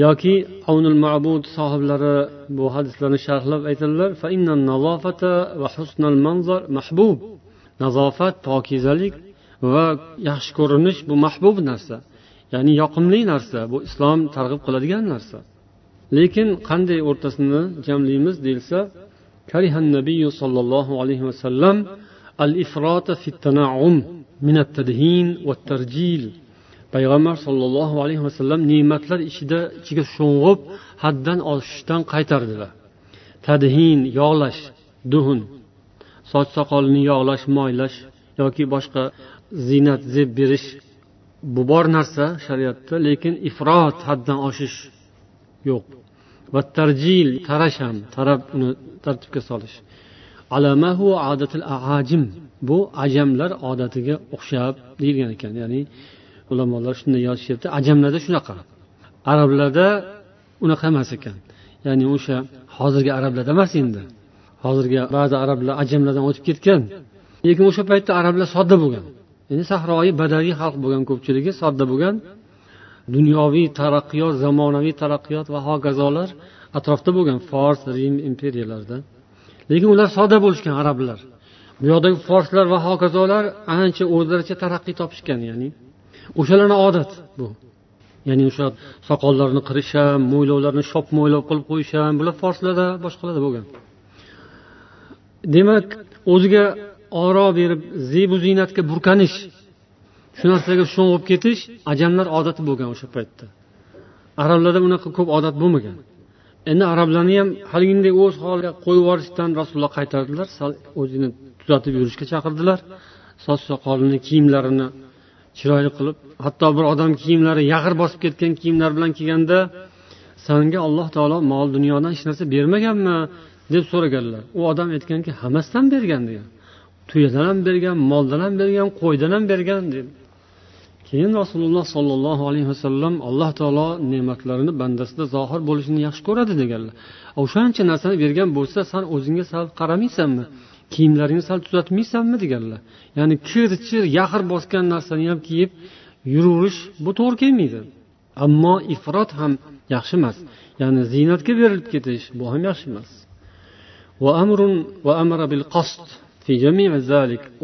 Yoki avnul mabud sohiblari bu hadislarni sharhlab aytadilar mahbub. Nazofat pokizalik va yaxshi ko'rinish bu mahbub narsa. Ya'ni yoqimli narsa bu islom targ'ib qiladigan narsa. Lekin qanday o'rtasini jamlaymiz deyilsa karihan nabiy sollallohu alayhi vasallam al ifrota fit tanaum min at-tadhin va tarjil payg'ambar sollallohu alayhi vasallam ne'matlar ichida ichiga sho'ng'ib haddan oshishdan qaytardilar. Tadhin yog'lash duhun soch soqolni yog'lash moylash yoki boshqa ziynat zeb berish bu bor narsa shariatda lekin ifrot haddan oshish yo'q. Va tarjil tarash ham tarab uni tartibga solish. Bu ajamlar odatiga o'xshab deyilgan ekan. Ya'ni ulamolar shunday yozishyapti ajamlarda shunaqa. Arablarda unaqa emas ekan. Ya'ni o'sha hozirgi arablarda emas endi. Hozirgi ba'zi arablar ajamlardan o'tib ketgan. Lekin o'sha paytda arablar sodda bo'lgan. Ya'ni sahroyi badaviy xalq bo'lgan ko'pchiligi sodda bo'lgan dunyoviy taraqqiyot zamonaviy taraqqiyot va hokazolar atrofda bo'lgan fors rim imperiyalarida lekin ular sodda bo'lishgan arablar. Bu yoqdagi forslar va hokazolar ancha o'zlaricha taraqqiy topishgan ya'ni o'shalarni odat bu. Ya'ni o'sha soqollarni qirish ham mo'ylovlarni shop mo'ylov qilib qo'yish ham bular forslarda boshqalarda bo'lgan. Demak o'ziga oro berib zebu ziynatga burkanish shu narsaga sho'ng'ib ketish ajamlar odati bo'lgan o'sha paytda. Arablarda unaqa ko'p odat bo'lmagan. Endi arablarni ham haliginday o'z holiga qo'yib yuborishdan rasululloh qaytardilar sal o'zini tuzatib yurishga chaqirdilar. Soch soqolini kiyimlarini chiroyli qilib hatto bir odam kiyimlari yag'ir bosib ketgan kiyimlar bilan kelganda sanga alloh taolo mol dunyodan hech narsa bermaganmi? deb so'raganlar. U odam aytganki hammasidan bergan degan. Tuyadan ham bergan moldan ham bergan qo'ydan ham bergan dedi keyin rasululloh sollallohu alayhi vasallam alloh taolo ne'matlarini bandasida zohir bo'lishini yaxshi ko'radi deganlar. O'shancha narsani bergan bo'lsa san o'zingga sal qaramaysanmi kiyimlaringni sal tuzatmaysanmi? deganlar. Ya'ni kir chir yaxir bosgan narsani ham kiyib yuraverish bu to'g'ri kelmaydi. Ammo ifrot ham yaxshi emas. Ya'ni ziynatga berilib ketish bu ham yaxshi emas.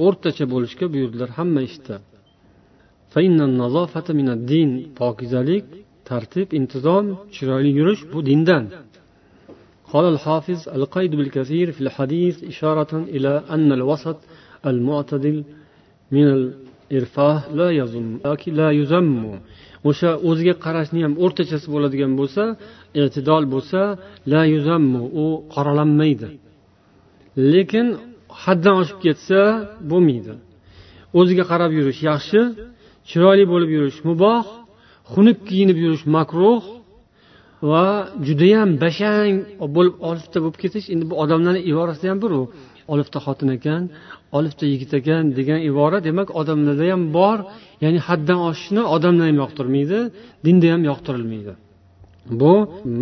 o'rtacha bo'lishga buyurdilar hamma ishda pokizalik tartib intizom chiroyli yurish bu dindan قال الحافظ القيد بالكثير في الحديث إشارة إلى أن الوسط المعتدل من الإرفاه لا يزم لا يزم o'sha o'ziga qarashni ham o'rtachasi bo'ladigan bo'lsa e'tidol bo'lsa la yuzammu u qoralanmaydi lekin haddan oshib ketsa bo'lmaydi. O'ziga qarab yurish yaxshi chiroyli bo'lib yurish muboh xunuk kiyinib yurish makruh va judayam bashang bo'lib olifta bo'lib ketish endi bu odamlarni iborasi ham bir u olifta xotin ekan olifta yigit ekan degan ibora demak odamlarda ham bor ya'ni haddan oshishni odamlar ham yoqtirmaydi dinda ham yoqtirilmaydi. Bu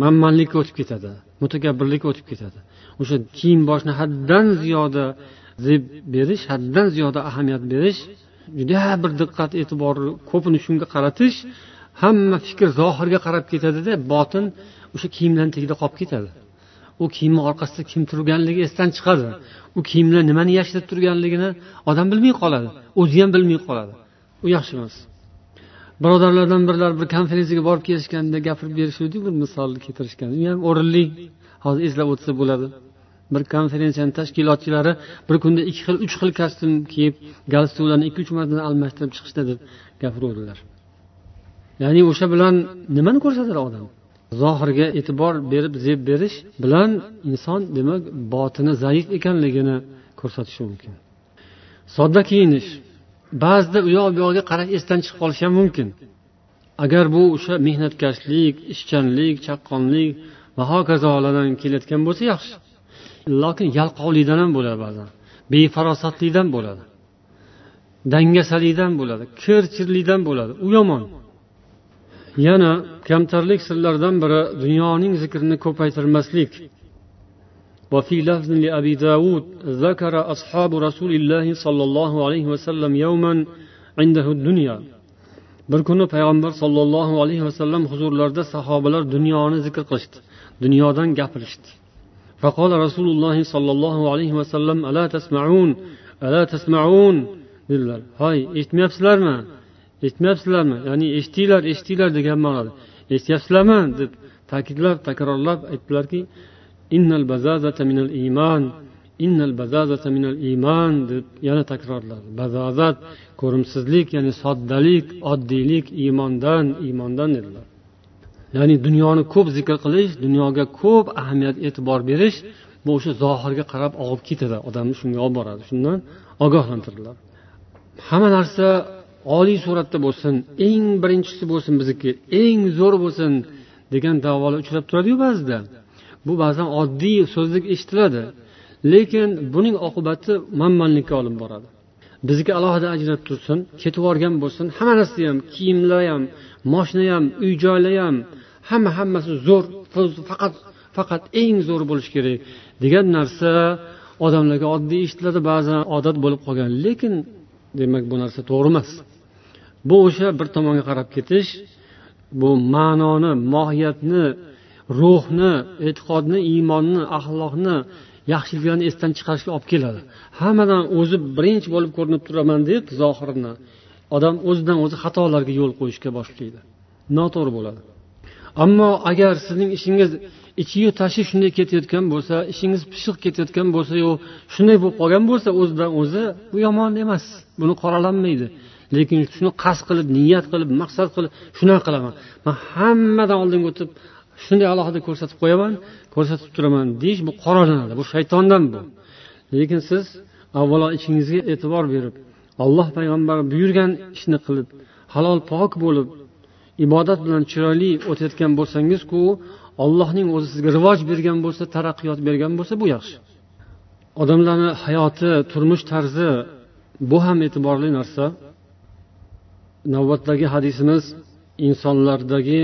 manmanlikka o'tib ketadi mutakabbirlikka o'tib ketadi. O'sha kiyim boshni haddan ziyoda zeb berish haddan ziyoda ahamiyat berish juda bir diqqat e'tibor ko'pini shunga qaratish hamma fikr zohirga qarab ketadida botin o'sha kiyimlarni tagida qolib ketadi. U kiyimni orqasida kim turganligi esdan chiqadi. U kiyimlar nimani yashirib turganligini odam bilmay qoladi o'zi ham bilmay qoladi. U yaxshi emas. Birodarlardan birlari bir konferensiyaga borib kelishganda gapirib berishuvdik bir misolni keltirishgan u ham o'rinli. Hozir eslab o'tsa bo'ladi. Bir konferensiyani tashkilotchilari bir kunda ikki xil uch xil kostyum kiyib galstuklarni ikki uch marta almashtirib chiqishdi deb gapiruvdilar. Ya'ni o'sha bilan nimani ko'rsatadi odam? Zohirga e'tibor berib zeb berish bilan inson demak botini zaif ekanligini ko'rsatishi mumkin. Sodda kiyinish. Ba'zida u yoq bu yog'iga qarash esdan chiqib qolishi ham mumkin. Agar bu o'sha mehnatkashlik ishchanlik chaqqonlik va hokazolardan kelayotgan bo'lsa yaxshi. Lokin yalqovlikdan ham bo'ladi ba'zan. Befarosatlikdan bo'ladi. Dangasalikdan bo'ladi. Kir chirlikdan bo'ladi. U yomon. Yana kamtarlik sirlaridan biri dunyoning zikrini ko'paytirmaslik. وفي لفظ لأبي داود ذكر أصحاب رسول الله صلى الله عليه وسلم يوما عنده الدنيا bir kuni payg'ambar sollallohu alayhi vasallam huzurlarida sahobalar dunyoni zikr qilishdi dunyodan gapirishdi فقال رسول الله صلى الله عليه وسلم ألا تسمعون ألا تسمعون dedilar hoy eshitmayapsizlarmi eshitmayapsizlarmi ya'ni eshitinglar eshitinglar degan ma'noda eshityapsizlarmi deb ta'kidlab takrorlab aytdilarki innal bazazata minal iymon innal bazazata minal iymon deb yana takrorladi. Bazazat ko'rimsizlik ya'ni soddalik oddiylik iymondan iymondan dedilar ya'ni dunyoni ko'p zikr qilish dunyoga ko'p ahamiyat e'tibor berish bu o'sha zohirga qarab og'ib ketadi. Odamni shunga olib boradi shundan ogohlantirdilar hamma narsa oliy suratda bo'lsin eng birinchisi bo'lsin bizniki eng zo'r bo'lsin degan davolar uchrab turadiyu ba'zida. Bu ba'zan oddiy so'zdek eshitiladi. Lekin buning oqibati manmanlikka olib boradi. Bizniki alohida ajrab tursin ketib yuborgan bo'lsin. Hamma narsa ham kiyimlar ham moshina ham uy joylar ham hamma hammasi zo'r faqat faqat eng zo'r bo'lishi kerak degan narsa odamlarga oddiy eshitiladi ba'zan odat bo'lib qolgan. Lekin demak bu narsa to'g'ri emas. Bu o'sha bir tomonga qarab ketish bu ma'noni mohiyatni ruhni e'tiqodni iymonni axloqni yaxshiliklarni esdan chiqarishga olib keladi. Hammadan o'zi birinchi bo'lib ko'rinib turaman deb zohirini odam o'zidan o'zi xatolarga yo'l qo'yishga boshlaydi. Noto'g'ri bo'ladi. Ammo agar sizning ishingiz ichiyu tashi shunday ketayotgan bo'lsa ishingiz pishiq ketayotgan bo'lsayu shunday bo'lib qolgan bo'lsa o'zidan o'zi bu yomon emas buni qoralanmaydi. Lekin shuni qasd qilib niyat qilib maqsad qilib shunaqa qilaman. Man hammadan oldinga o'tib shunday alohida ko'rsatib qo'yaman ko'rsatib turaman deyish bu qoralanadi bu shaytondan bu. Lekin siz avvalo ichingizga e'tibor berib alloh payg'ambar buyurgan ishni qilib halol pok bo'lib ibodat bilan chiroyli o'tayotgan bo'lsangizku allohning o'zi sizga rivoj bergan bo'lsa taraqqiyot bergan bo'lsa bu yaxshi. Odamlarni hayoti turmush tarzi bu ham e'tiborli narsa. Navbatdagi hadisimiz insonlardagi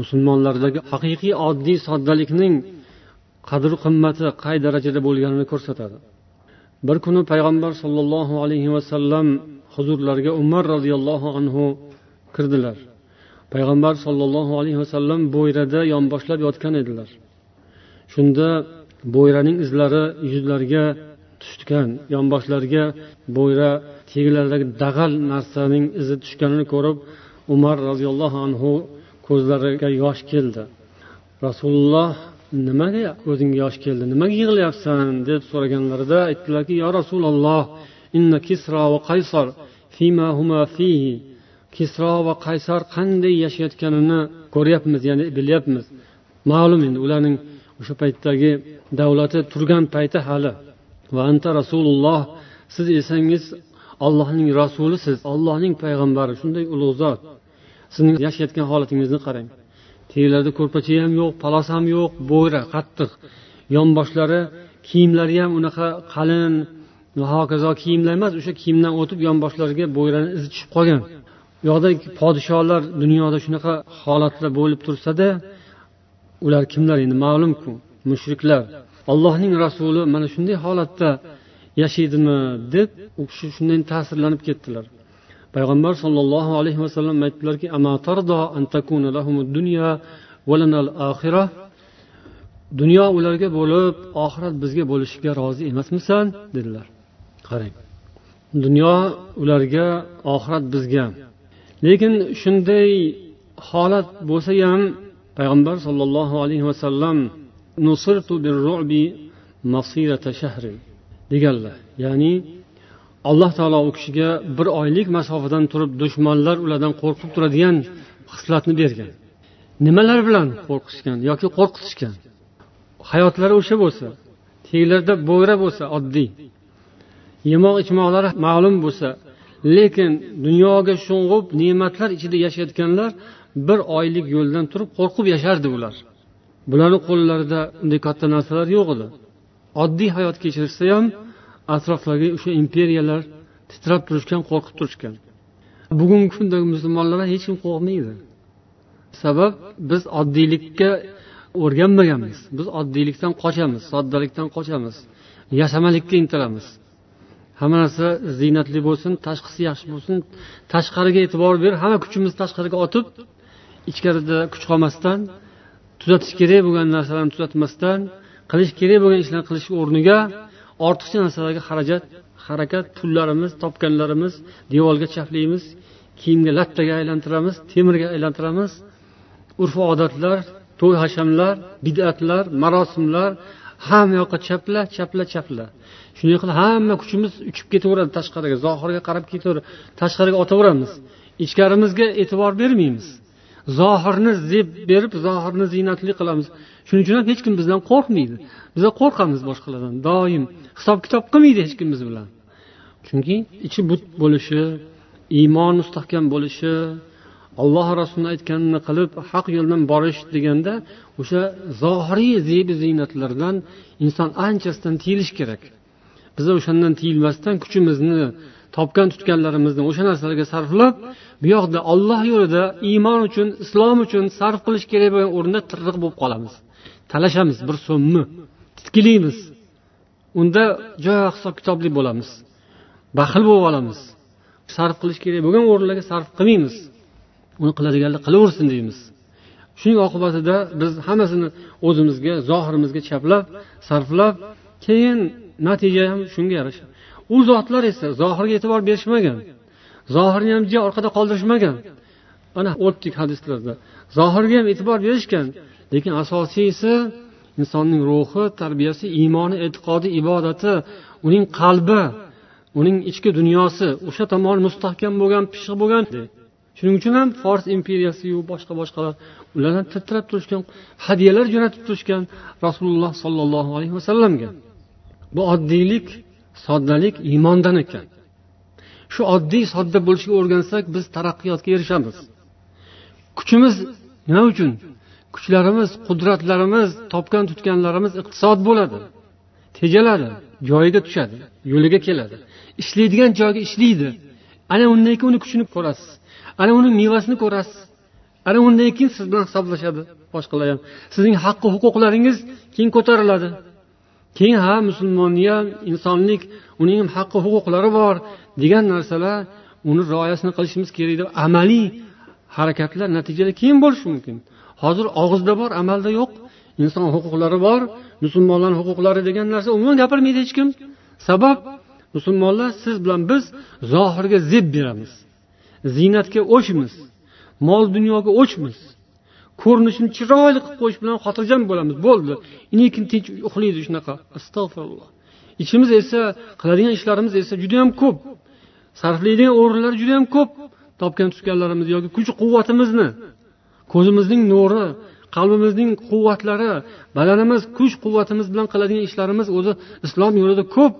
musulmonlardagi haqiqiy oddiy soddalikning qadr qimmati qay darajada bo'lganini ko'rsatadi. Bir kuni payg'ambar sollallohu alayhi vasallam huzurlariga umar roziyallohu anhu kirdilar. Payg'ambar sollallohu alayhi vasallam bo'yrada yonboshlab yotgan edilar. Shunda bo'yraning izlari yuzlariga tushgan yonboshlariga bo'yra tegilaridagi dag'al narsaning izi tushganini ko'rib umar roziyallohu anhu ko'zlariga yosh keldi. Rasululloh nimaga ko'zingga yosh keldi nimaga yig'layapsan? deb so'raganlarida aytdilarki yo rasululloh inna kisro va qaysar fima huma fihi. Kisro va qaysar qanday yashayotganini ko'ryapmiz ya'ni bilyapmiz. Ma'lum endi ularning o'sha paytdagi davlati turgan payti hali. Va anta rasululloh siz esangiz allohning rasulisiz allohning payg'ambari shunday ulug' zot sizning yashayotgan holatingizni qarang. Taglarida ko'rpacha ham yo'q palos ham yo'q bo'yra qattiq. Yonboshlari kiyimlari ham unaqa qalin va hokazo kiyimlar emas o'sha kiyimdan o'tib yonboshlariga bo'yrani izi tushib qolgan. U yoqda podsholar dunyoda shunaqa holatlar bo'lib tursada ular kimlar endi? Ma'lumku mushriklar. Allohning rasuli mana shunday holatda yashaydimi deb u kishi shundan ta'sirlanib ketdilar. Payg'ambar sollallohu alayhi vasallam aytdilarki dunyo ularga bo'lib oxirat bizga bo'lishiga rozi emasmisan? dedilar. Qarang. Dunyo ularga oxirat bizga. Lekin shunday holat bo'lsa ham payg'ambar sollallohu alayhi vasallam deganlar. Ya'ni alloh taolo u kishiga bir oylik masofadan turib dushmanlar ulardan qo'rqib turadigan xislatni bergan. Nimalar bilan qo'rqishgan yoki qo'rqitishgan? Hayotlari o'sha bo'lsa taglarida bo'yra bo'lsa oddiy. Yemoq ichmoqlari ma'lum bo'lsa lekin dunyoga sho'ng'ib ne'matlar ichida yashayotganlar bir oylik yo'ldan turib qo'rqib yashardi ular bularni qo'llarida unday katta narsalar yo'q edi. Oddiy hayot kechirishsa ham atrofdagi o'sha imperiyalar titrab turishgan qo'rqib turishgan. Bugungi kundagi musulmonlardan hech kim qo'rqmaydi. Sabab biz oddiylikka o'rganmaganmiz. Biz oddiylikdan qochamiz soddalikdan qochamiz yashamalikka intilamiz. Hamma narsa ziynatli bo'lsin tashqisi yaxshi bo'lsin tashqariga e'tibor berib hamma kuchimizni tashqariga otib ichkarida kuch qolmasdan tuzatish kerak bo'lgan narsalarni tuzatmasdan qilish kerak bo'lgan ishlarni qilish o'rniga ortiqcha narsalarga xarajat harakat pullarimiz topganlarimiz devorga chaplaymiz kiyimga lattaga aylantiramiz temirga aylantiramiz. Urf odatlar to'y hashamlar bidatlar marosimlar hamma yoqqa chapla chapla chapla. Shunday qilib hamma kuchimiz uchib ketaveradi tashqariga zohirga qarab ketaverib tashqariga otaveramiz. Ichkarimizga e'tibor bermaymiz. Zohirni zeb berib zohirni ziynatli qilamiz. Shuning uchun ham hech kim bizdan qo'rqmaydi. Biza qo'rqamiz boshqalardan. Doim hisob kitob qilmaydi hech kim biz bilan. Chunki ichi but bo'lishi iymon mustahkam bo'lishi alloh rasulini aytganini qilib haq yo'ldan borish deganda o'sha zohiriy zebi ziynatlardan inson anchasidan tiyilishi kerak. Biza o'shandan tiyilmasdan kuchimizni topgan tutganlarimizni o'sha narsalarga sarflab bu yoqda olloh yo'lida iymon uchun islom uchun sarf qilish kerak bo'lgan o'rinda tirriq bo'lib qolamiz. Talashamiz bir so'mni. Titkilaymiz unda joy hisob kitobli bo'lamiz. Baxil bo'lib olamiz. Sarf qilish kerak bo'lgan o'rinlarga sarf qilmaymiz. Uni qiladiganlar qilaversin deymiz. Shuning oqibatida biz hammasini o'zimizga zohirimizga chaplab sarflab keyin natija ham shunga yarasha. U zotlar esa zohirga e'tibor berishmagan. Zohirni ham orqada qoldirishmagan. Mana o'tdik hadislarda. Zohirga ham e'tibor berishgan. Lekin asosiysi insonning ruhi tarbiyasi iymoni e'tiqodi ibodati uning qalbi uning ichki dunyosi o'sha tomoni mustahkam bo'lgan pishiq bo'lgan. Shuning uchun ham fors imperiyasiyu boshqa boshqalar ulardan titrab turishgan hadyalar jo'natib turishgan rasululloh sollallohu alayhi vasallamga. Bu oddiylik soddalik iymondan ekan. Shu oddiy sodda bo'lishga o'rgansak biz taraqqiyotga erishamiz. Kuchimiz nima uchun kuchlarimiz qudratlarimiz topgan tutganlarimiz iqtisod bo'ladi. Tejaladi joyiga tushadi yo'liga keladi. Ishlaydigan joyga ishlaydi. Ana undan keyin uni kuchini ko'rasiz. Ana uni mevasini ko'rasiz. Ana undan keyin siz bilan hisoblashadi boshqalar ham. Sizning haqqi huquqlaringiz keyin ko'tariladi. Keyin ha musulmonni ham insonlik uning ham haqqi huquqlari bor degan narsalar uni rioyasini qilishimiz kerak deb amaliy harakatlar natijada keyin bo'lishi mumkin. Hozir og'izda bor amalda yo'q. Inson huquqlari bor. Musulmonlarni huquqlari degan narsa umuman gapirmaydi hech kim. Sabab musulmonlar siz bilan biz zohirga zeb beramiz. Ziynatga o'chmiz. Mol dunyoga o'chmiz. Ko'rinishini chiroyli qilib qo'yish bilan xotirjam bo'lamiz. Bo'ldi. Lekin tinch uxlaydi shunaqa. Astag'firulloh. Ichimiz esa qiladigan ishlarimiz esa judayam ko'p. Sarflaydigan o'rinlar judayam ko'p. Topgan tutganlarimiz yoki kuch quvvatimizni ko'zimizning nuri qalbimizning quvvatlari badanimiz kuch quvvatimiz bilan qiladigan ishlarimiz o'zi islom yo'lida ko'p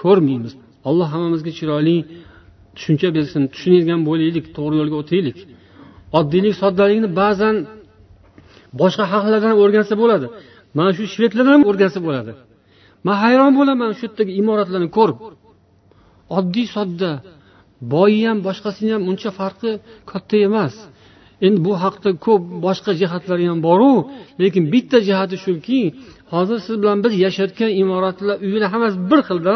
ko'rmaymiz. Alloh hammamizga chiroyli tushuncha bersin. Tushunadigan bo'laylik to'g'ri yo'lga o'taylik. Oddiylik soddalikni ba'zan boshqa xalqlardan o'rgansa bo'ladi. Mana shu shvedlardan ham o'rgansa bo'ladi. Man hayron bo'laman shu yerdagi imoratlarni ko'rib. Oddiy sodda boyi ham boshqasini ham uncha farqi katta emas. Endi bu haqda ko'p boshqa jihatlari ham boru lekin bitta jihati shuki hozir siz bilan biz yashayotgan imoratlar uylar hammasi bir xilda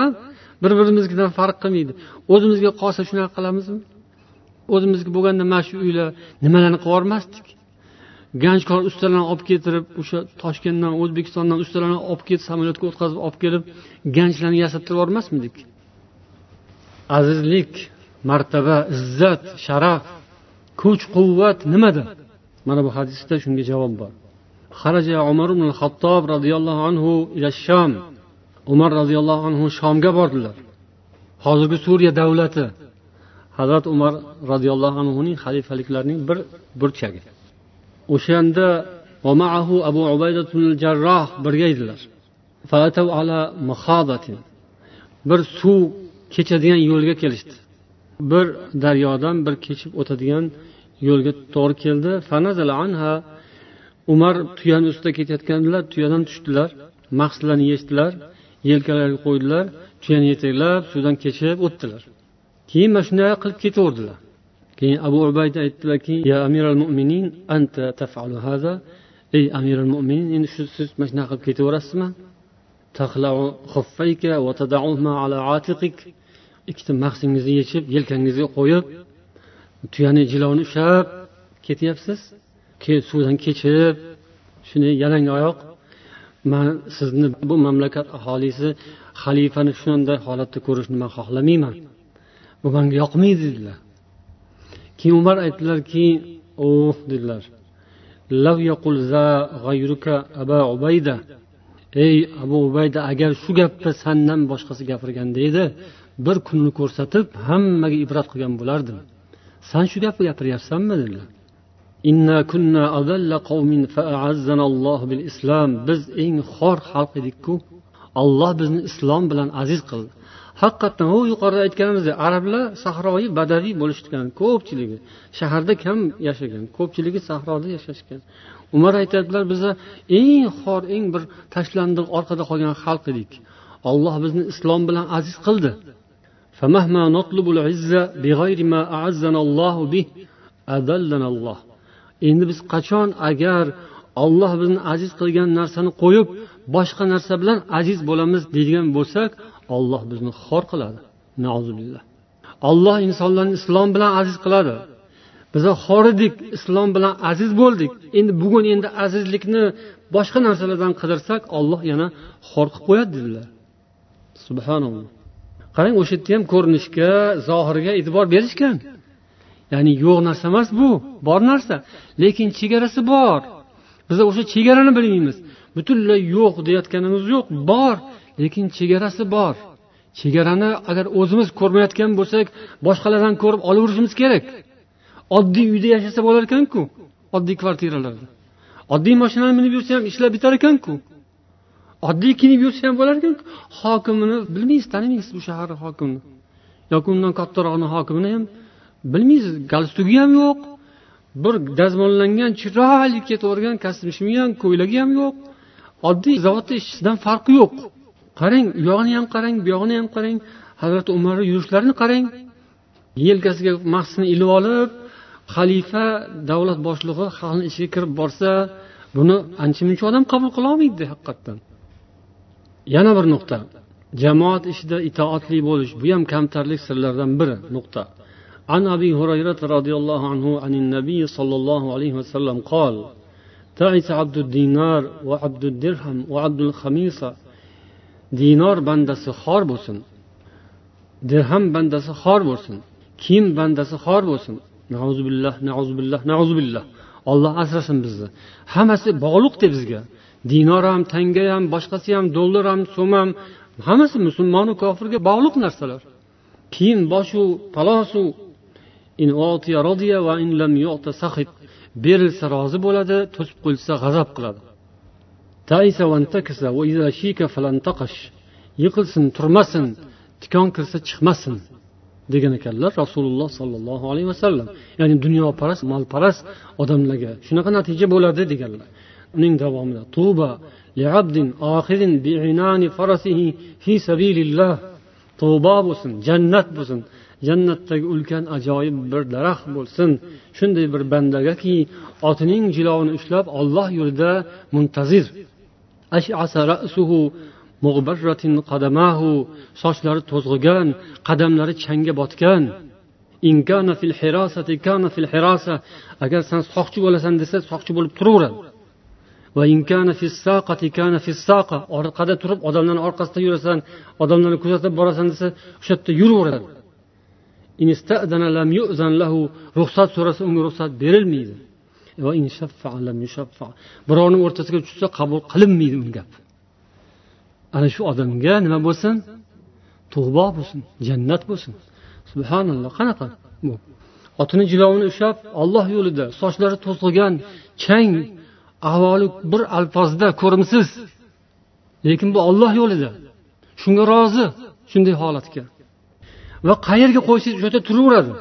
bir birimiznikidan farq qilmaydi. O'zimizga qolsa shunaqa qilamizmi? O'zimizga bo'lganda mana shu uylar nimalarni qilib yubormasdik ganjkor ustalarni olib keltirib o'sha toshkentdan o'zbekistondan ustalarni olib kelib samolyotga o'tkazib olib kelib ganjlarni yasab turib yubormasmidik? Azizlik martaba izzat sharaf. Kuch quvvat nimada? Mana bu hadisda shunga javob bor. Xaraja umar ibn xattob roziyallohu anhu ila sham. Umar roziyallohu anhu shomga bordilar. Hozirgi suriya davlati. Hazrat umar roziyallohu anhuning xalifaliklarining bir burchagi. O'shanda abu ubaydatul jarroh birga edilar. Bir suv kechadigan yo'lga kelishdi. Bir daryodan bir kechib o'tadigan yo'lga to'g'ri keldi. Umar tuyani ustida ketayotgandilar tuyadan tushdilar mahslarni yechdilar yelkalariga qo'ydilar tuyani yetaklab suvdan kechib o'tdilar. Keyin mana shunday qilib ketaverdilar. Keyin abu ubayda aytdilarki ya amiral mo'minin anta tafalu hada ey amiral mo'minin endi shu siz mana shunaqa qilib ketaverasizmi? Ikkita mahsingizni yechib yelkangizga qo'yib tuyani jilovini ushlab ketyapsiz? Keyin suvdan kechib shuni yalang oyoq. Man sizni bu mamlakat aholisi xalifani shunday holatda ko'rishni man xohlamayman. Bu manga yoqmaydi dedilar. Keyin umar aytdilarki oh dedilar. Ey abu ubayda agar shu gapni sandan boshqasi gapirganda edi bir kunni ko'rsatib hammaga ibrat qilgan bo'lardim. San shu gapni gapiryapsanmi dedilar biz eng xor xalq edikku. Olloh bizni islom bilan aziz qildi. Haqiqatdan u yuqorida aytganimizdek arablar sahroyi badaviy bo'lishgan ko'pchiligi shaharda kam yashagan ko'pchiligi sahroda yashashgan. Umar aytadilar biza eng xor eng bir tashlandiq orqada qolgan xalq edik. Olloh bizni islom bilan aziz qildi. فمهما نطلب العزة بغير ما أعزنا الله به أذلنا الله. endi biz qachon agar olloh bizni aziz qilgan narsani qo'yib boshqa narsa bilan aziz bo'lamiz deydigan bo'lsak olloh bizni xor qiladi olloh insonlarni islom bilan aziz qiladi biza xor edik islom bilan aziz bo'ldik endi bugun endi azizlikni boshqa narsalardan qidirsak olloh yana xor qilib qo'yadi dedilar subhanalloh qarang o'sha yerda ham ko'rinishga zohirga e'tibor berishgan. Ya'ni yo'q narsa emas bu bor narsa. Lekin chegarasi bor. Biz o'sha chegarani bilmaymiz. Butunlay yo'q deyotganimiz yo'q bor. Lekin chegarasi bor. Chegarani agar o'zimiz ko'rmayotgan bo'lsak boshqalardan ko'rib olaverishimiz kerak. Oddiy uyda yashasa bo'lar ekanku oddiy kvartiralarda. Oddiy mashinani minib yursa ham ishlab bitar ekanku. Oddiy kiyinib yursa ham bo'lar ekanku hokimini bilmaysiz tanimaysiz bu shaharni hokimini. Yoki undan kattarog'ini hokimini ham bilmaysiz. Galstugi ham yo'q. Bir dazmollangan chiroyli ketavergan kostyum ham ko'ylagi ham yo'q. Oddiy zavodda ishchisidan farqi yo'q. Qarang u yog'ini ham qarang bu yog'ini ham qarang. Hazrati umarni yurishlarini qarang. Yelkasiga mahsini ilib olib xalifa davlat boshlig'i xalqni ichiga kirib borsa buni ancha muncha odam qabul qilolmaydi haqiqatdan. yana bir nuqta jamoat ishida itoatli bo'lish bu ham kamtarlik sirlaridan biri nuqta عن أبي هريرة رضي الله عنه عن النبي صلى الله عليه وسلم قال تعس عبد الدينار وعبد الدرهم وعبد الخميصة dinor bandasi xor bo'lsin dirham bandasi xor bo'lsin kiyim bandasi xor bo'lsin nauzubillah nauzubillah nauzubillah olloh asrasin bizni hammasi bog'liqda bizga Dinor ham tanga ham boshqasi ham dollar ham so'm ham. Hammasi musulmonu kofirga bog'liq narsalar. Kiyim boshu palosu berilsa rozi bo'ladi to'sib qo'yilsa g'azab qiladi. Yiqilsin turmasin tikon kirsa chiqmasin degan ekanlar rasululloh sollallohu alayhi vasallam. Ya'ni dunyoparast molparast odamlarga shunaqa natija bo'ladi deganlar. Uning davomida tuba tubo bo'lsin jannat bo'lsin. Jannatdagi ulkan ajoyib bir daraxt bo'lsin. Shunday bir bandagaki otining jilovini ushlab olloh yo'lida muntazir. Sochlari to'zg'igan qadamlari changga botgan. Agar san soqchi bo'lasan desa soqchi bo'lib turaveradi. Orqada turib odamlarni orqasida yurasan odamlarni kuzatib borasan desa o'sha yerda yuraveradi. Ruxsat so'rasa unga ruxsat berilmaydi. Birovni o'rtasiga tushsa qabul qilinmaydi uni gap ana shu odamga nima bo'lsin? Tug'bo bo'lsin jannat bo'lsin. Subhanalloh qanaqa? Bu. Otini jilovini ushlab olloh yo'lida sochlari to'zg'igan chang ahvoli bir alfozda ko'rimsiz. Lekin bu olloh yo'lida. Shunga rozi shunday holatga. Va qayerga qo'ysangiz o'sha yerda turaveradi.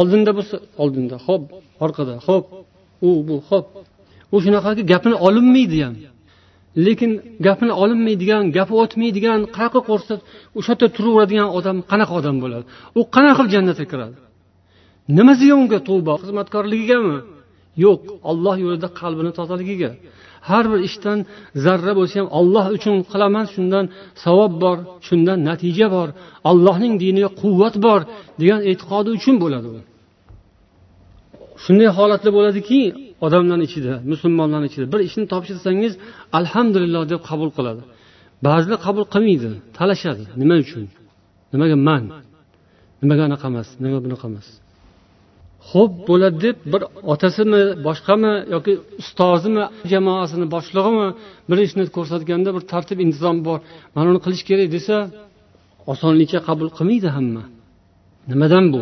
Oldinda bo'lsa oldinda ho'p orqada ho'p u bu ho'p u shunaqaki gapini olinmaydi ham lekin gapini olinmaydigan gapi o'tmaydigan qayoqqa qo'rsa o'sha yerda turaveradigan odam qanaqa odam bo'ladi? U qanaqa qilib jannatga kiradi? Nimasiga unga tuvba xizmatkorligigami? Yo'q olloh yo'lida qalbini tozaligiga har bir ishdan zarra bo'lsa ham olloh uchun qilaman shundan savob bor shundan natija bor. Allohning diniga quvvat bor degan e'tiqodi uchun bo'ladi u shunday holatlar bo'ladiki odamlarni ichida musulmonlarni ichida bir ishni topshirsangiz alhamdulillah deb qabul qiladi. Ba'zilar qabul qilmaydi talashadi. Nima uchun? Nimaga man? Nimaga anaqa emas? Nimaga bunaqa emas? Xo'p bo'ladi deb bir otasimi boshqami yoki ustozimi jamoasini boshlig'imi bir ishni ko'rsatganda bir tartib intizom bor. Mana uni qilish kerak desa osonlikcha qabul qilmaydi hamma. Nimadan bu?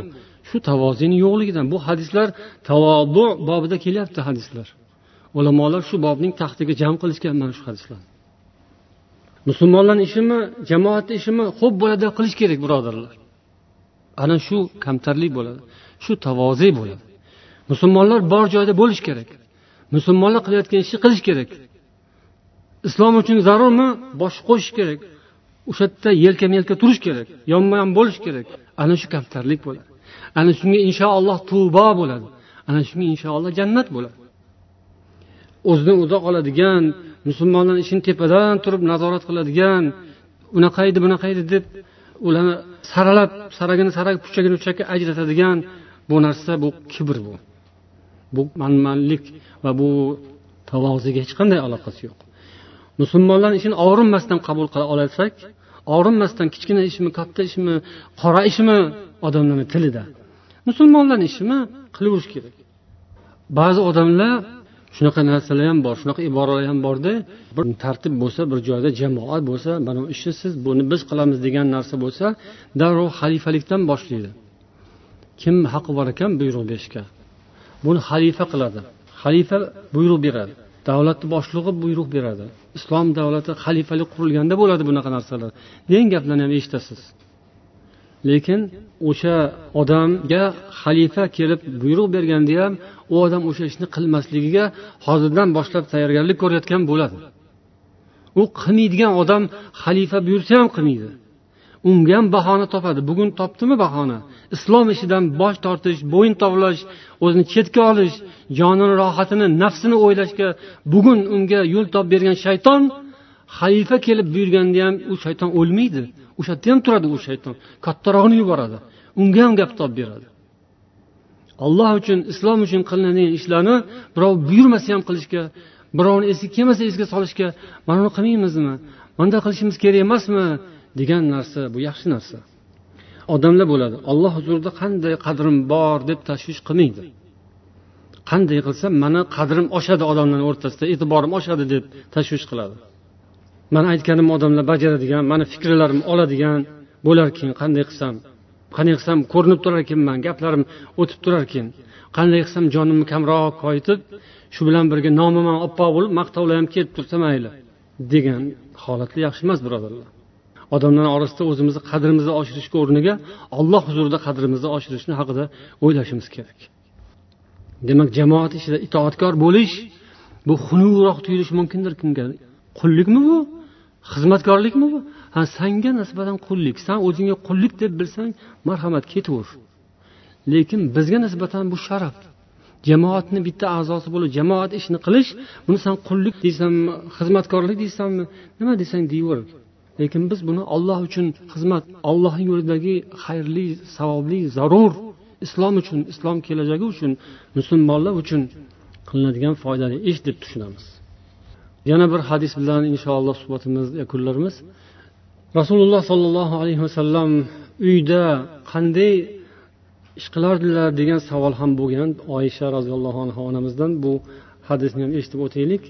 Shu tavozini yo'qligidan. Bu hadislar tavodu bobida kelyapti hadislar. Ulamolar shu bobning taxtiga jam qilishgan mana shu hadislarni musulmonlarni ishimi jamoatni ishimi xo'p bo'ladi qilish kerak birodarlar. Ana shu kamtarlik bo'ladi. Shu tavoze bo'ladi musulmonlar bor joyda bo'lishi kerak. Musulmonlar qilayotgan ishni qilish kerak. Islom uchun zarurmi? Bosh qo'shish kerak. O'sha yerda yelkama yelka turish kerak. Yonma yon bo'lish kerak. Ana shu kamtarlik bo'ladi. Ana shunga inshaalloh tubo bo'ladi. Ana shunga inshaalloh jannat bo'ladi. O'zidan o'zi oladigan musulmonlar ishini tepadan turib nazorat qiladigan unaqa edi bunaqa edi deb ularni saralab saragini sarag puchagini puchakka ajratadigan bu narsa bu kibr bu. Bu manmanlik va bu tavoziga hech qanday aloqasi yo'q. Musulmonlarni ishini og'rinmasdan qabul qila olsak og'rinmasdan kichkina ishmi katta ishmi qora ishmi odamlarni tilida. Musulmonlarni ishimi qilaverish kerak. Ba'zi odamlar shunaqa narsalar ham bor shunaqa iboralar ham borda bir tartib bo'lsa bir joyda jamoat bo'lsa mana bu ishni siz buni biz qilamiz degan narsa bo'lsa darrov xalifalikdan boshlaydi. Kim haqqi bor ekan buyruq berishga. Buni xalifa qiladi. Xalifa buyruq beradi. Davlatni boshlig'i buyruq beradi. Islom davlati xalifalik qurilganda bo'ladi bunaqa narsalar. Degan gaplarni ham eshitasiz. Lekin o'sha odamga xalifa kelib buyruq berganda ham u odam o'sha ishni qilmasligiga hozirdan boshlab tayyorgarlik ko'rayotgan bo'ladi. U qilmaydigan odam xalifa buyursa ham qilmaydi. Unga ham bahona topadi. Bugun topdimi bahona? Islom ishidan bosh tortish bo'yin tovlash o'zini chetga olish jonini rohatini nafsini o'ylashga bugun unga yo'l topib bergan shayton xalifa kelib buyurganda ham u shayton o'lmaydi. O'sha yerda ham turadi u shayton. Kattarog'ini yuboradi. Unga ham gap topib beradi. Alloh uchun islom uchun qilinadigan ishlarni birov buyurmasa ham qilishga birovni esiga kelmasa esiga solishga mana buni qilmaymizmi? Bunday qilishimiz kerak emasmi? Degan narsa bu yaxshi narsa. Odamlar bo'ladi olloh huzurida qanday qadrim bor deb tashvish qilmaydi. Qanday qilsam mani qadrim oshadi odamlarni o'rtasida e'tiborim oshadi deb tashvish qiladi. Man aytganim odamlar bajaradigan mani fikrlarim oladigan bo'larkan qanday qilsam qanday qilsam ko'rinib turarkanman gaplarim o'tib turarkan qanday qilsam jonimni kamroq koyitib shu bilan birga nomim ham oppoq bo'lib maqtovlar ham kelib tursa mayli degan holatlar yaxshi emas birodarlar. Odamlar orasida o'zimizni qadrimizni oshirishga o'rniga olloh huzurida qadrimizni oshirishni haqida o'ylashimiz kerak. Demak jamoat ichida itoatkor bo'lish bu xunukroq tuyulishi mumkindir kimga? Qullikmi bu? Xizmatkorlikmi bu? Ha sanga nisbatan qullik. San o'zingga qullik deb bilsang marhamat ketaver. Lekin bizga nisbatan bu sharaf. Jamoatni bitta a'zosi bo'lib jamoat ishini qilish buni san qullik deysanmi xizmatkorlik deysanmi nima desang deyaver. Lekin biz buni olloh uchun xizmat olloh yo'lidagi xayrli savobli zarur islom uchun islom kelajagi uchun musulmonlar uchun qilinadigan foydali ish deb tushunamiz. Yana bir hadis bilan inshaalloh suhbatimizni yakunlarmiz rasululloh sollallohu alayhi vasallam uyda qanday ish qilardilar degan savol ham bo'lgan oysha roziyallohu anhu onamizdan bu hadisni ham eshitib o'taylik.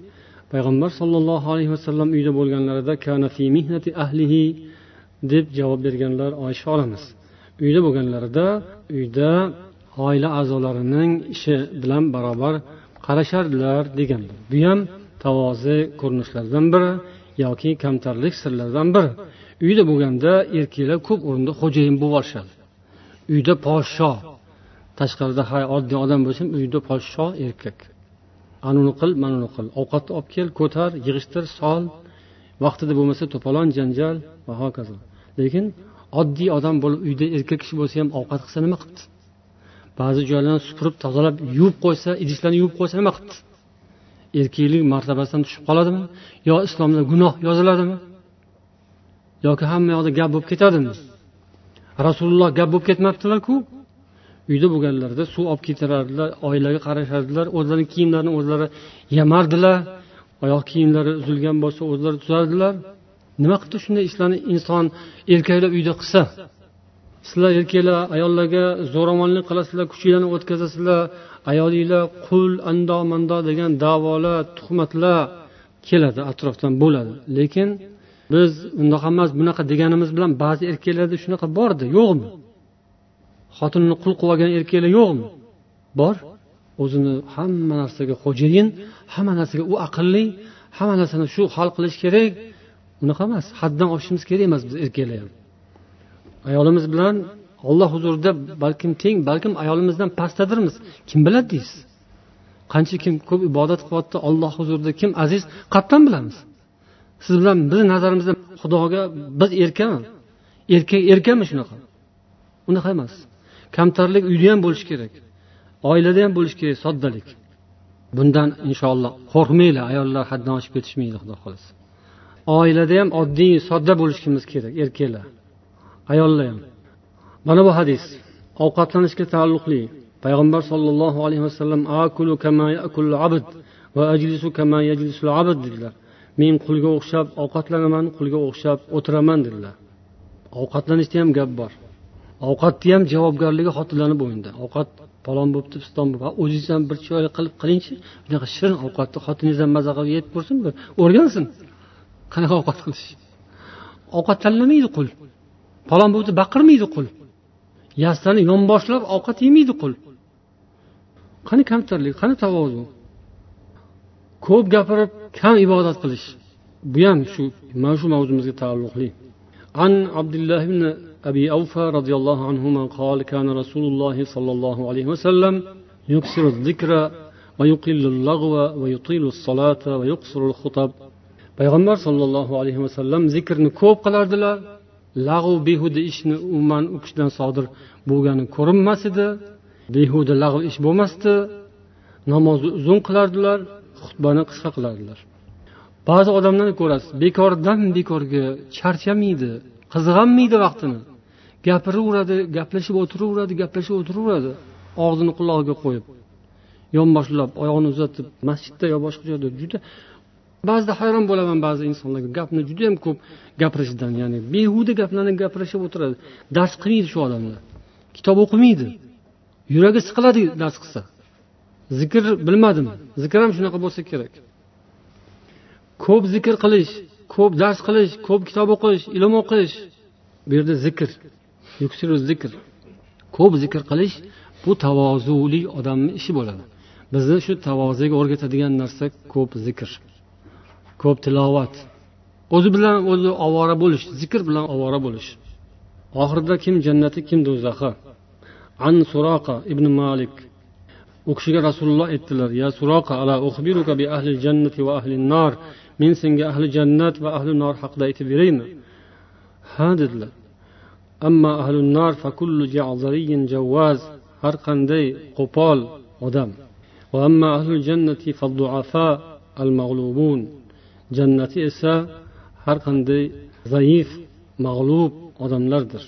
Payg'ambar sollallohu alayhi vasallam uyda bo'lganlarida kana fi mihnati ahlihi deb javob berganlar oysha onamiz uyda bo'lganlarida uyda oila a'zolarining ishi bilan barobar qarashardilar deganlar bu ham tavozi ko'rinishlardan biri yoki kamtarlik sirlaridan biri. Uyda bo'lganda erkaklar ko'p o'rinda xo'jayin bo'lib olishadi. Uyda podsho tashqarida hay oddiy odam bo'lsa uyda podsho erkak. Anuni qil manuni qil. Ovqatni olib kel ko'tar yig'ishtir sol. Vaqtida bo'lmasa to'polon janjal va hokazo. Lekin oddiy odam bo'lib uyda erkak kishi bo'lsa ham ovqat qilsa nima qilibdi? Ba'zi joylarni supurib tozalab yuvib qo'ysa idishlarni yuvib qo'ysa nima qilibdi? Erkaklik martabasidan tushib qoladimi? Yo islomda gunoh yoziladimi? Yoki hamma yoqda gap bo'lib ketadimi? Rasululloh gap bo'lib ketmabdilarku. Uyda bo'lganlarida suv olib ketirardilar oilaga qarashardilar o'zlarini kiyimlarini o'zlari yamardilar oyoq kiyimlari uzilgan bo'lsa o'zlari tuzardilar. Nima qilibdi shunday ishlarni inson erkaklar uyda qilsa? Sizlar erkaklar ayollarga zo'ravonlik qilasizlar kuchinglarni o'tkazasizlar ayolinglar qul ando mando degan davolar tuhmatlar keladi atrofdan bo'ladi. Lekin biz undoq emas bunaqa deganimiz bilan ba'zi erkaklarda shunaqa bordi yo'qmi? Xotinini qul qilib olgan erkaklar yo'qmi? Bor. O'zini hamma narsaga xo'jayin hamma narsaga u aqlli hamma narsani shu hal qilish kerak. Unaqa emas haddan oshishimiz kerak emas biz erkaklar ham. Ayolimiz bilan olloh huzurida balkim teng balkim ayolimizdan pastdadirmiz. Kim biladi deysiz? Qancha kim ko'p ibodat qilyapti olloh huzurida kim aziz qayerdan bilamiz. Siz bilan bizni nazarimizda xudoga biz erkami erkak erkami shunaqa? Unaqa emas. Kamtarlik uyda ham bo'lishi kerak. Oilada ham bo'lishi kerak soddalik. Bundan inshaalloh qo'rqmanglar ayollar haddan oshib ketishmaydi xudo xohlasa. Oilada ham oddiy sodda bo'lishimiz kerak erkaklar. Ayollar ham. Mana bu hadis. Ovqatlanishga taalluqli. Payg'ambar sollallohu alayhi vasallam akulu kama yakulu abd va ajlisu kama yajlisul abd dedilar. Men qulga o'xshab ovqatlanaman qulga o'xshab o'tiraman dedilar. Ovqatlanishda ham gap bor. ovqatni ham javobgarligi xotinlarni bo'ynida. Ovqat palon bo'libdi piston bo'libdi o'zingiz ham bir chiroyli qilib qilingchi. Bunaqa shirin ovqatni xotiningiz ham maza qilib yeb ko'rsin bir o'rgansin. Qanaqa ovqat qilish? Ovqat tanlamaydi qul. Palon bo'libdi baqirmaydi qul. Yastani yonboshlab ovqat yemaydi qul. Qani kamtarlik qani tavozu ko'p gapirib kam ibodat qilish. Bu ham shu mana shu mavzumizga taalluqli. An abdulloh ibn أبي أوفى رضي الله عنهما قال كان رسول الله صلى الله عليه وسلم يكسر الذكر ويقل اللغو ويطيل الصلاة ويقصر الخطب payg'ambar sollallohu alayhi vasallam zikrni ko'p qilardilar lag'v behuda ishni umuman u kishidan sodir bo'lgani ko'rinmas edi behuda lag'v ish bo'lmasdi namozni uzun qilardilar xutbani qisqa qilardilar ba'zi odamlarni ko'rasiz bekordan bekorga charchamaydi qizg'anmaydi vaqtini Gapiraveradi gaplashib o'tiraveradi gaplashib o'tiraveradi. Og'zini qulog'iga qo'yib yonboshlab oyog'ini uzatib masjidda yo boshqa joyda juda ba'zida hayron bo'laman ba'zi insonlarga. Gapni judayam ko'p gapirishidan ya'ni behuda gaplarni gapirishib o'tiradi. Dars qilmaydi shu odamlar. Kitob o'qimaydi yuragi siqiladi dars qilsa. Zikr bilmadim. Zikr ham shunaqa bo'lsa kerak. Ko'p zikr qilish ko'p dars qilish ko'p kitob o'qish ilm o'qish bu yerda zikr. Zikr. Ko'p zikr qilish bu tavozuli odamni ishi bo'ladi. Bizni shu tavoziga o'rgatadigan narsa ko'p zikr. Ko'p tilovat. O'zi bilan o'zi ovora bo'lish zikr bilan ovora bo'lish. Oxirida kim jannati kim do'zaxi? An suroqa ibn malik. U kishiga rasululloh aytdilar ya suroqa ala uxbiruka bi ahli jannati va ahli nar? Men senga ahli jannat va ahli nor haqida aytib beraymi? Ha dedilar. أما أهل النار فكل جعذري جواز har qanday qo'pol odam. Va amma ahli jannati fadduafa al mag'lubun jannati esa har qanday mag'lub odamlardir.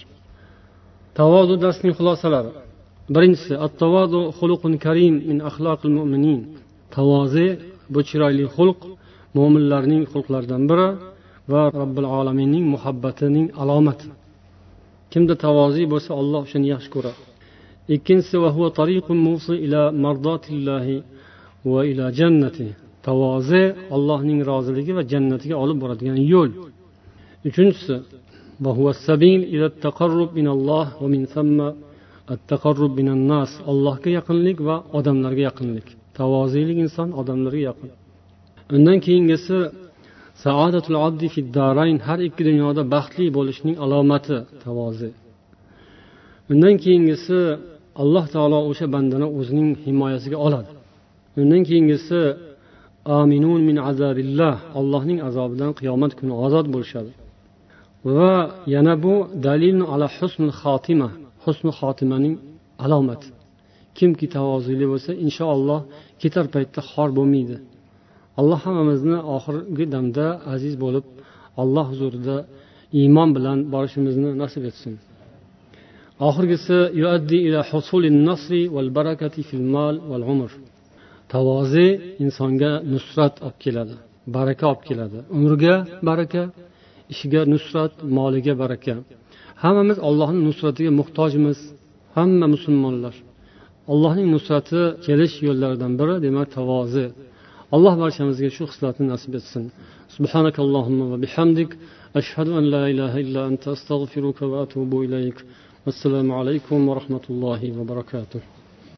Tavozu darsning xulosalari. Birinchisi attavozu xuluqun karim min axloqil mo'minin tavoze bu chiroyli xulq mo'minlarning xulqlaridan biri va robbil olaminning muhabbatining alomati. Kimda tavoziy bo'lsa alloh o'shani yaxshi ko'radi. Ikkinchisi tavozi mardotillahi va ila jannati. Allohning roziligi va jannatiga olib boradigan yo'l. Uchinchisi allohga yaqinlik va odamlarga yaqinlik. Tavoziylik inson odamlarga yaqin. Undan keyingisi saodatul oddi fiddarayn har ikki dunyoda baxtli bo'lishning alomati tavozi. Undan keyingisi alloh taolo o'sha bandani o'zining himoyasiga oladi. Undan keyingisi aminun min azabillah allohning azobidan qiyomat kuni ozod bo'lishadi. Va yana bu dalil ala husnul xotima husni xotimaning alomati. Kimki tavozuli bo'lsa inshaalloh ketar paytda xor bo'lmaydi. Alloh hammamizni oxirgi damda aziz bo'lib alloh huzurida iymon bilan borishimizni nasib etsin. Oxirgisi tavozi insonga nusrat olib keladi baraka olib keladi. Umriga baraka ishiga nusrat moliga baraka. Hammamiz allohni nusratiga muhtojmiz. Hamma musulmonlar. Allohning nusrati kelish yo'llaridan biri demak tavozi. Alloh barchamizga shu xislatni nasib etsin سبحانك اللهم وبحمدك أشهد أن لا إله إلا أنت أستغفرك وأتوب إليك. والسلام عليكم ورحمة الله وبركاته.